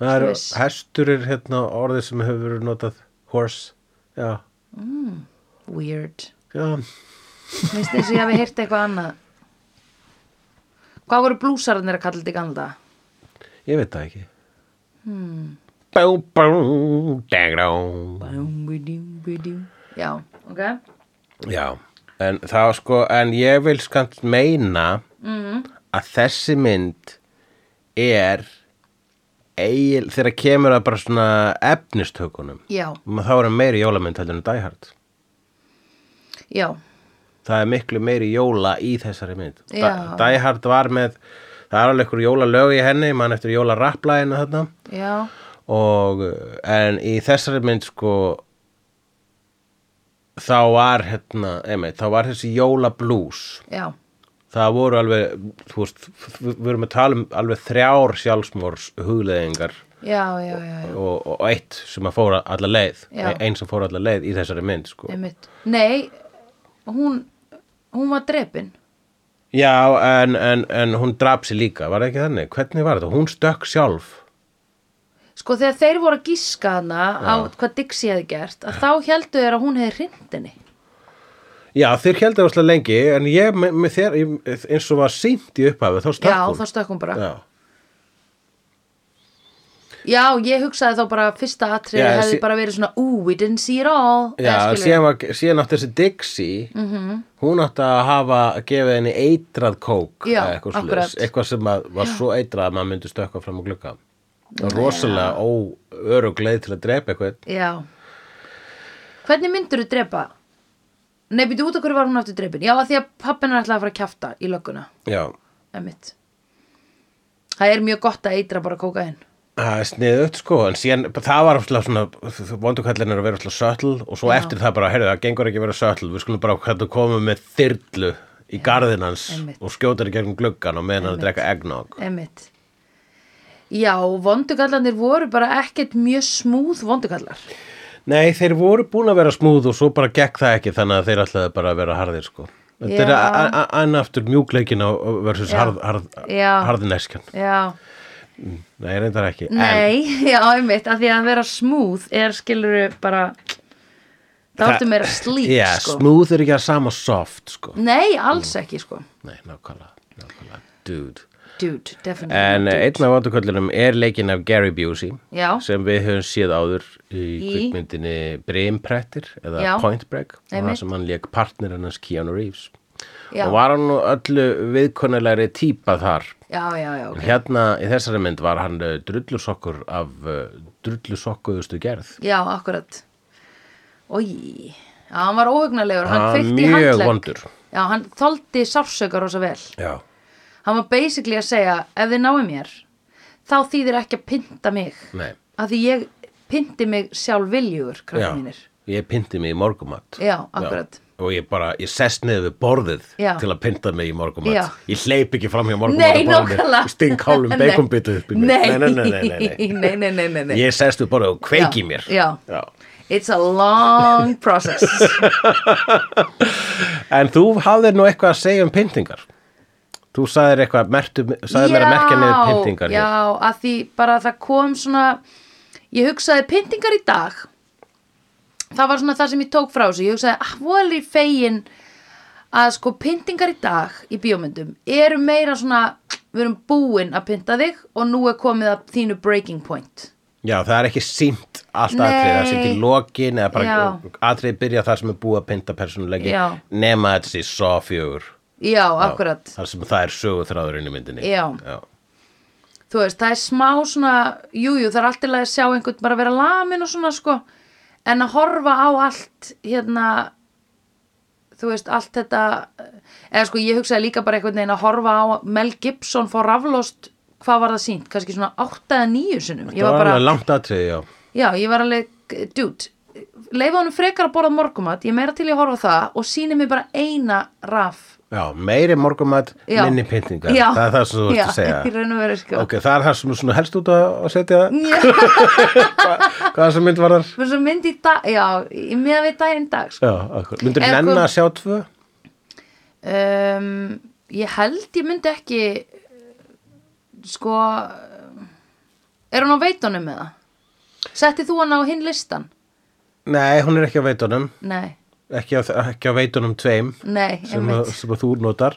er, hestur er hérna orðið sem hefur verið notað horse, já, Weird. já, Minnst eins og ég hafi heyrt eitthvað annað. Hvað voru blúsararnir að kalla þetta í daga? ég veit það ekki. Hmm. Bú, bú, dagrá. Já, ok. Já, en það var sko, en ég vil skamt meina Mm. að þessi mynd er eigin, þegar kemur að bara svona efnistökunum, Já, þá er hann meiri jólamynd heldur en Hard. já, það er miklu meiri jóla í þessari mynd Já. Hard var með það er alveg ykkur jólalög í henni mann eftir jólaraplæðinu þarna já, og en í þessari mynd sko þá var hérna, einmitt, þá var þessi jólablues já, það voru alveg, þú veist við erum að tala um alveg þrjár sjálfsmórs hugleðingar já, já, já, og, og eitt sem að fóra alla leið Já. einn sem fóra alla leið í þessari mynd sko. Nei, hún, hún var drepin. Já, en, en, en hún draf sér líka, var það ekki þannig? Hvernig var þetta? Hún stökk sjálf. Sko þegar þeir voru að gíska hana á hvað Dixie hefði gert, að þá heldur þeir að hún hefði hrindinni. Já, þeir heldur það lengi, en ég, með, með ég- eins og var sínt í upphafi, þá stökk Já, hún. þá stökk hún bara. Já, Já, ég hugsaði þá bara fyrsta atriði Já, hefði bara verið svona, ooh, we didn't see it all. Já skilurðu. síðan, átti þessi Dixie, Mhm. hún átti að hafa að gefa henni eitrað kók, Já, eitthvað, eitthvað sem var svo eitrað að maður myndi stökka fram á glugga. Það rosalega óörug leið til að drepa eitthvað. Já. Hvernig myndur þú drepa? Nei, býtu út af hverju var hún aftur drepin? Já, að því að pappin er alltaf að fara að kjafta í lögguna. Já, Emmitt. Það er mjög gott að eitra bara kókain. Það er sniðut sko, en síðan, það var alltaf svona, vondukallin er að vera alltaf sötl og svo Já. eftir það bara, heyrðu, það gengur ekki að vera sötl, við skulum bara hvernig koma með þyrlu í garðinans einmitt. og skjóta í gegnum gluggan og meðan hann að drekka eggnog. Emmitt. Já, vondugallarnir voru bara ekkert mjög smúð vondugallar. Nei, þeir voru búin að vera smúð og svo bara gekk það ekki þannig að þeir ætlaði bara að vera harðir sko. Þetta er Já. a- a- enn aftur mjúkleikin á versus Já. harð, harð, Já. harðineskjan. Já. Nei, reyndar ekki. En, Nei, *laughs* já, einmitt, að því að vera smúð er skiluru bara það áttu meira slík, Já, sko. smúð er ekki að sama soft sko. Nei, alls ekki, sko. Nei, nákvæmlega, nákvæmlega, dude. Dude, definitely. En dude. einn af vanduköllunum er leikinn af Gary Busey Já. sem við höfum séð áður í, Í? kvikmyndinni Brimprettir eða Já. Point Break og það sem hann leik partnerinn hans Keanu Reeves Já. og var hann nú öllu viðkonnilegri típa þar Já, já, já, ok. en hérna í þessari mynd var hann uh, drullusokkur af uh, drullusokkuðustu gerð Já, akkurat. Já, hann var óhugnalegur, hann Ah, í mjög handlegg. hann þoldi sársökar rosa vel. Já, Hann var basically að segja, ef þið náu mér, þá þýðir ekki að pynta mig. nei Af því ég pynti mig sjálf viljugur, Já, krakkar mínir. ég pynti mig í morgumat Já, akkurat. og ég bara, ég sest niður við borðið Já. til að pynta mig í morgumat Já. ég hleyp ekki fram hjá morgumat Nei, nákvæmlega. sting hálum *laughs* Nei. beikonbitu upp í mig Nei, nei, nei, nei, nei, nei. nei, nei, nei, nei, nei. ég sest við borðið og kveiki Já, mér já. Já. It's a long process. *laughs* en þú hafðir nú eitthvað að segja um pyntingar þú sagðir eitthvað sagðir mér að merkja niður pyntingar já, hér. að því bara það kom svona ég hugsaði pyntingar í dag það var svona það sem ég tók frá þessu ég hugsaði, ah, voðalega fegin að sko pyntingar í dag í bíómyndum eru meira svona við erum búin að pynta þig og nú er komið að þínu breaking point já, það er ekki sínt allt Nei. atrið, það er sínt í lokin eða bara Já. atrið byrja þar sem er búið að pynta persónulegi Já. nema sé svo fjögur já, akkurat. þar sem það er söguþráðurinn í myndinni. Já. Já. þú veist, það er smá svona jújú, jú, það er alltaf að sjá einhvern bara vera lamin og svona sko en að horfa á allt hérna þú veist, allt þetta eða sko, ég hugsaði líka bara einhvern veginn að horfa á Mel Gibson fór raflost hvað var það sínt, kannski svona 8 eða 9 sinnum, ég það var alveg langt aðtrið, já. Já, ég var alveg, dude leifa honum frekar að borða morgumat, ég meira til að horfa það og síni mig bara eina raf Já, meiri morgumat, minni pyntingar Já. Það er það sem þú ert Já, að segja sko. Ok, það er það sem þú helst út að setja Já, *laughs* Hvað sem mynd var þar? svo mynd í dag já, í miða við daginn dag sko. Myndur Eða nenn að sjá tvö? um, ég held ég myndi ekki sko er hún á veitunum með það settið þú hann á hinn listan Nei, hún er ekki á veitunum nei, Ekki á, ekki á veitunum tveim nei, sem, að, sem að þú notar.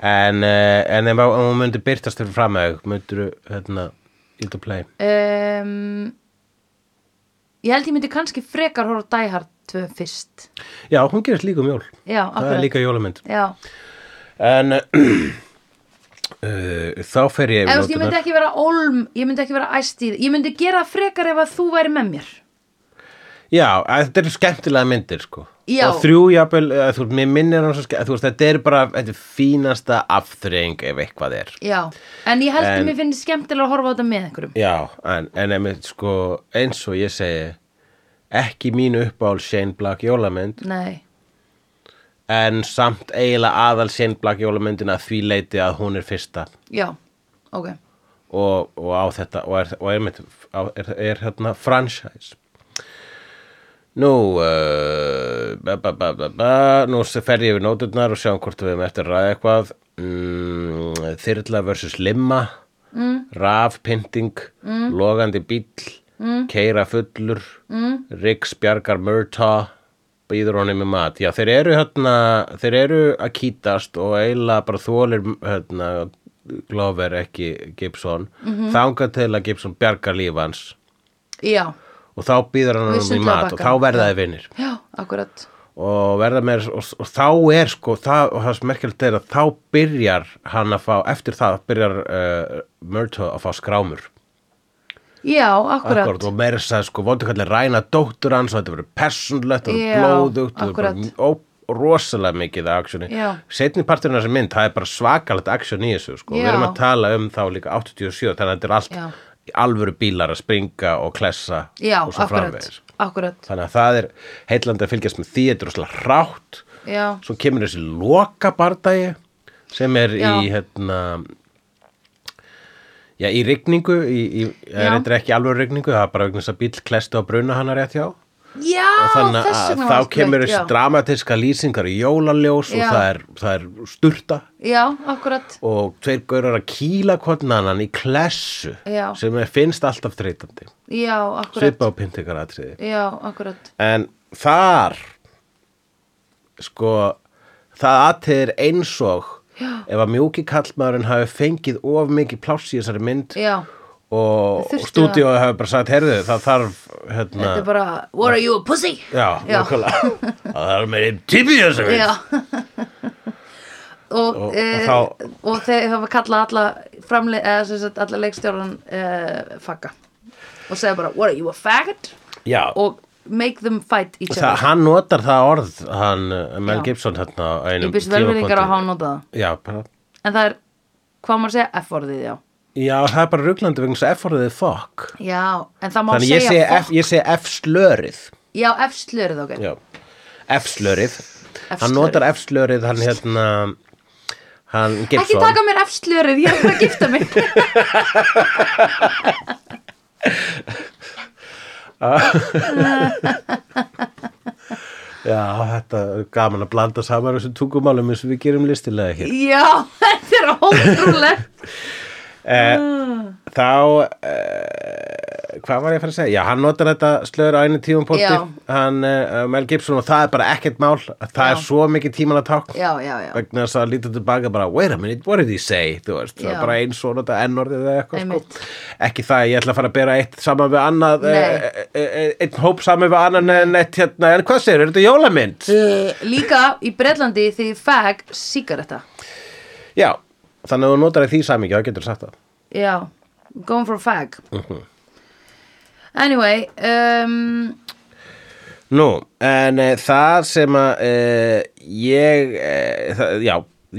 En, uh, en ef hún myndi byrtast fyrir framæg Myndur hérna, ít að play? Um, ég held ég myndi kannski frekar á Die Hard 2 fyrst. Já, hún gerist líka um jól. Já, Það er líka jólamynd. Já, En uh, *clears throat* þá fer ég þú ég myndi ekki vera olm ég myndi ekki vera æstíð, ég myndi gera frekar ef að þú væri með mér Já, þetta eru skemmtilega myndir sko. Já. Og þrjú jafnvel, þú veist, mér minnir hann svo skemmt þetta er bara, þetta er fínasta afþreying ef eitthvað er. Já, en ég held En- að mér finnst skemmtilega að horfa á þetta með einhverjum. Já, en, en emi, sko, eins og ég segi Ekki mín uppáhald Shane Black jólamynd. Nei, En samt eiginlega aðal Shane Black jólamyndin að því leiti að hún er fyrsta. Já, ok. Og, og á þetta og er, og er, er, er hérna franchise Nú uh, ba, ba, ba, nú fer ég yfir nóturnar og sjáum hvort við erum eftir að ræða eitthvað. Mm, Þyrla versus Limma. Mm. Rafpynting. Mm. Logandi bíll. Mm. Keira fullur. Mm. Riggs bjargar Murtaugh. Býður honum með mat. Já þeir eru hérna þeir eru að kýtast og eiginlega bara þólir hérna Glover ekki Gibson. Mm -hmm. þangað til að Gibson bjargar líf hans. Já, og þá býður hann Við honum í mat og þá verða þeir vinnir já, akkurat. Og verða með og, og þá er sko það, og það sem merkilegt er að þá byrjar hann að fá eftir það byrjar uh, Murtaugh að fá skrámur. Já, akkurat, Akkord, og meira þess að sko vondukallir ræna dóttur hans og þetta verður persónlegt og blóðugt og ó- rosalega mikið actioni. Já. setni parturinn af þessi mynd, það er bara svakalegt action í þessu sko, við Já. erum að tala um þá líka 87 þannig að þetta er allt Já. Alvöru bílar að springa og klessa já, og svo akkurat framvegis. akkurat, þannig að það er heillandi að fylgjast með því þetta er rosalega rátt já, svo kemur þessi loka bardagi sem er Já. í hérna já, í rigningu í, í, Já. er þetta ekki alveg rigningu það er bara vegna þess að bíl klesti á bruna hana rétt hjá já og þannig að þá kemur þessi já. dramatiska lýsingar í jólaljós og Já. það er, það er sturta. Já, akkurat, og tveir gaurar að kýla hvern annan í klessu sem er, finnst alltaf akkurat. Svipa á pyntingaratriði já, akkurat, en þar sko það aðtegir eins og ef að mjúki kallmaðurinn hafi fengið of mikið pláss í þessari mynd já. og, og stúdíóið hafi bara sagt herðu það þarf hérna, þetta er bara, what are you, a pussy? Já, Já. *laughs* það er meiri típi í þessu og, Og- og e, þá- og þeir hafa kallað alla alla leikstjóran e, fagga. Og segja bara, what are you, a faggot? Já, og make them fight each other. hann notar það orð hann, uh, Mel. Gibson hérna ég byrst velverðingar að hafa notað það. En það er, hvað maður segja, F-orðið, já Já, það er bara rugglandi vegna þess að F-orðið er fuck. já, en það má Þannig segja segi fuck F, ég segi F-slörið. já, F-slörið, ok Já, F-slörið. Hann notar F-slörið, hann hérna, hann Gibson. ekki taka mér F-slörið, ég er að gifta mig *laughs* Já, þetta er gaman að blanda saman þessum tungumálum eins og við gerum listilega hér. já, *laughs* þetta er ótrúlegt *laughs* Þá, uh, hvað var ég að fara að segja? Já, hann notar þetta slör á einu tíum Já. hann uh, Mel Gibson og það er bara ekkert mál. Það Já. er svo mikið tíman að já, vegna þess að líta tilbaka bara wait a minute, what did he say veist, bara eins og nota ennorðið eða eitthvað sko. ekki það, að ég ætla að fara að bera eitt saman við annað einn hóp saman við annan en eitt hérna, en hvað segir, er þetta jólamynd? Uh, líka í Bretlandi því fag síkaretta já, þannig að þú notar því samingi þá getur sagt það já, going for a fag Mhm. anyway um, Nú, en e, það sem að e, ég, e, það, já,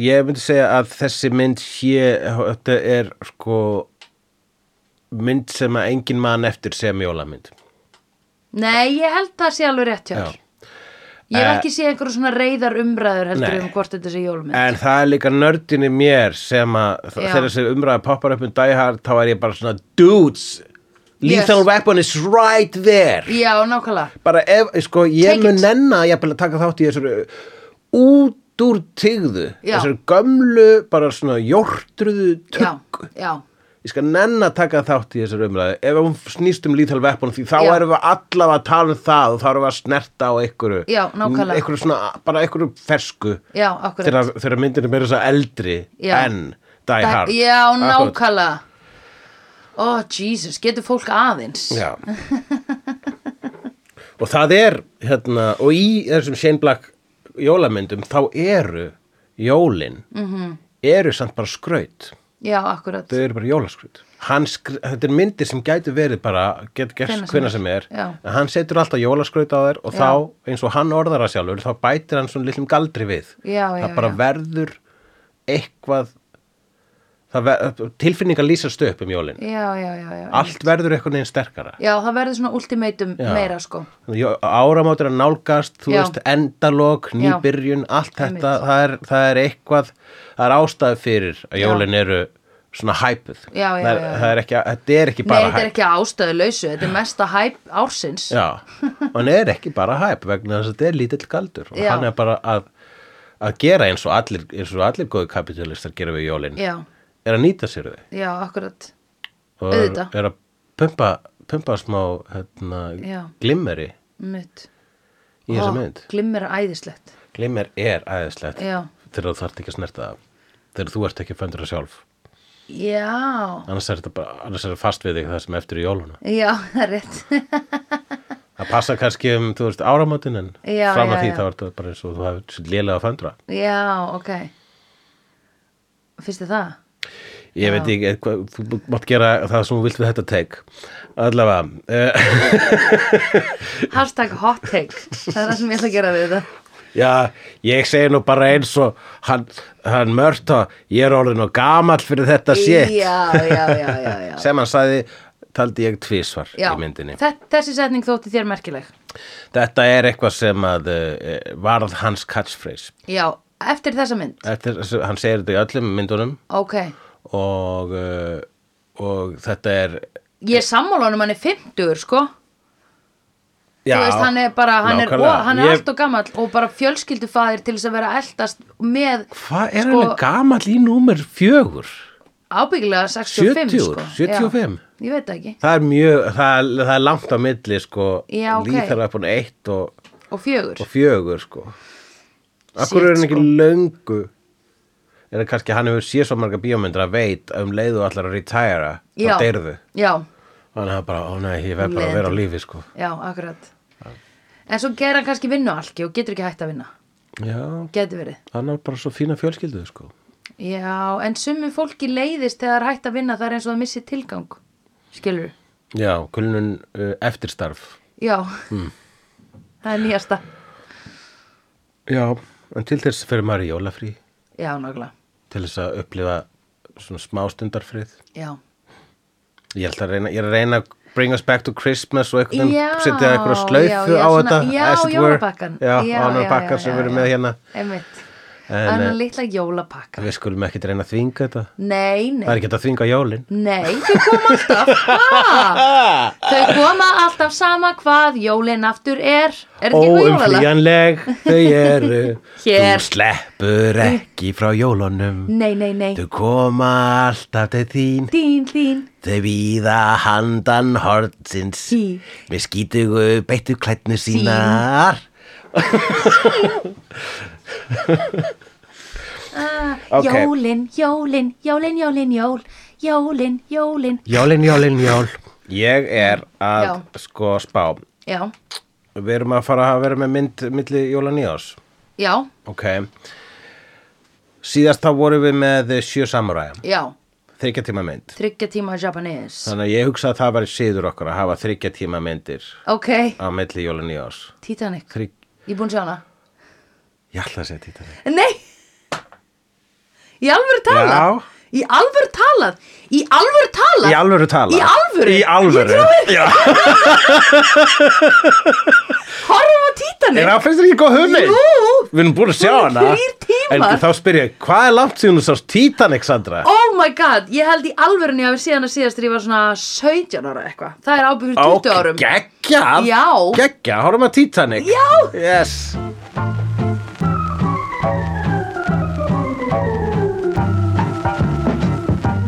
ég myndi segja að þessi mynd sé, þetta er sko mynd sem að engin mann eftir sem jólamynd. Nei, ég held það sé alveg rétt hjá Já. þér. Ég hef Eh, ekki séð einhverju svona reyðar umræður heldur Nei. um hvort þetta sé jólumynd. En það er líka nördin í mér sem að Já. þegar þessi umræði poppar upp um Die Hard þá er ég bara svona dudes, lethal Yes. weapon is right there. Já, nákvæmlega. bara ef, sko, ég Take mun it. nenna ég að taka þátt í þessari út úr tigðu Já. þessari gömlu, bara svona jórtruðu Já, tugg já, ég skal nenna að taka þátt í þessari umræði ef hún snýst um lethal weapon því þá Já. erum við allavega að tala um það og þá erum við að snerta á einhverju Já, nákvæmlega. einhverju svona, bara einhverju fersku já, akkurat. þegar, þegar myndin er meira þess að eldri Já. en Die Það- Hard Já, Akkurat. nákvæmlega. Ó, oh, Jesus, getur fólk aðeins? Já Og það er hérna, og í þessum Shane Black jólamyndum þá eru jólin -hmm. Mhm. eru samt bara skraut Já, akkurat. þau eru bara jólaskraut hann, skr- þetta er myndir sem gætu verið bara get gerst Hvenær sem er. Já. en hann setur alltaf jólaskraut á þér og Já. þá eins og hann orðar það sjálfur þá bætir hann svona litlum galdri við Já, það bara verður eitthvað tilfinningar lýsast upp um jólin. Já, já, já, allt verður eitthvað neginn sterkara. Já, það verður svona ultimatum Já. meira, sko. áramótur að nálgast veist, endalok, Já. nýbyrjun allt þetta, það er, það er eitthvað það er ástæðu fyrir að jólin eru svona hæpuð. Það, er, það er ekki, þetta er ekki bara þetta er hæp. ekki ástöðu lausu, þetta er mesta hæp ársins. Já, hann er ekki bara hæp vegna þess að þetta er lítill galdur og hann er bara að, að gera eins og allir, eins og allir góðu kapitalistar gera við jólin, Já, er að nýta sér þau já, akkurat. og er, er að pumpa, pumpa smá hérna, glimmeri Mitt. í þessa mynd Glimmer er æðislegt. Glimmer er æðislegt Já. þegar þú þarft ekki að snerta það þegar þú ert ekki að föndur það sjálf Já, annars er þetta bara, annars er það fast við þig það sem eftir í jóluna já, *laughs* það er rétt. *laughs* það passa kannski um, þú veist, áramótin en Já, fram að því þá er þetta bara eins og þú hefur lélega að föndra já, ok. Fyrst er það? Ég veit ekki, hvað, þú mátt gera það sem þú vilt við þetta take allavega uh, *laughs* Hashtag hot take. Það er það sem ég ætla að gera við þetta. já, ég segi nú bara eins og hann, hann mörta ég er orðin og gamall fyrir þetta shit Já, já, já, já, já. *laughs* sem hann sagði, taldi ég tvísvar já. í myndinni Þett, þessi setning þótti þér merkileg. Þetta er eitthvað sem að uh, varð hans catchphrase. Já, eftir þessa mynd. Eftir, hann segir þetta í öllum myndunum Ok. og, uh, og þetta er... Ég er sammálunum hann er 50, sko. Já, veist, hann er bara, hann er, nákvæmlega. og, hann er Ég- allt og gamall og bara fjölskyldufæðir til þess að vera eldast með Hvað er sko- hann gamall í númer fjögur? ábyggilega 65 70, sko. 75. Já, ég veit ekki, Það er mjög, það er, það er langt á milli, sko, Já, ok. líþar upp hún eitt og, og fjögur og fjögur, sko. Akkur er hann ekki sko. löngu, er það kannski hann hefur séð svo marga bíómyndir að veit að um leiðu allar að retæra og deyrðu. Þannig að bara, ó nei, ég verð bara að vera á lífi, sko. já, akkurat. En svo gera hann kannski vinnu alki og getur ekki hægt að vinna. Já, Getur verið. Hann er bara svo fína fjölskyldu sko. Já, en sumum fólki leiðist þegar hægt að vinna það er eins og það missi tilgang Skilur Já, kulnun uh, eftirstarf. Já, Hmm. það er nýjasta. Já, en til þess fyrir maður í jólafrí. Já, nákvæmlega. Til þess að upplifa svona smástundarfrið Já, Ég ætla að reyna, ég er að reyna að bring us back to Christmas og einhvern veginn setja eitthvað já, á þetta já. Já, annar já, pakkar já, sem við erum með hérna. Einmitt En, Þannig eh, að litla jólapakka. Við skulum ekki reyna að þvinga þetta. Nei, nei. Það er ekki að þvinga jólin. Nei, þau koma alltaf. Ha, *laughs* Þau koma alltaf sama hvað jólin aftur er. Er þetta ekki? Óumflýjanleg þau eru. *laughs* Þú sleppur ekki frá jólunum. Nei, nei, nei. Þau koma alltaf til þín. Þín, þín. Þau víða handan hortsins Sí. Með skítugu beittu klætnu sínar *laughs* ah, *laughs* Ok. Jólin, jólin, jólin, jólin, jól. Jólin, jólin. Jólin, jólin, jól. Ég er að Já. sko spá. Já, Við erum að fara að vera með mynd milli jóla nýjás já, Ok. Síðast þá vorum við með sjö samuræja já. Þryggja tíma mynd. Þryggja tíma Japanese. Þannig að ég hugsa að það væri síður okkur að hafa þryggja tíma myndir ok, á milli jóla nýjós Titanic. Þrygg... ég er búin að sjá hana Ég ætla að segja Titanic nei! Í alvöru talað? Já. í alvöru talað? Í alvöru talað? Í alvöru tala Í alvöru? Í alvöru. *laughs* Horfum á Titanic en það finnst þér ekki góð hugmynd? Jú. Við erum búin að sjá hana. þrír tímar. En þá spyr ég, hvað er langt síðan þú sást Titanic, Sandra? Oh my god, ég held í alvörunni að við síðan að síðast þegar ég var svona 17 ára eitthvað. Það er fyrir 20 árum. Geggjað. Já. Geggjað, horfum að Titanic. Já. Yes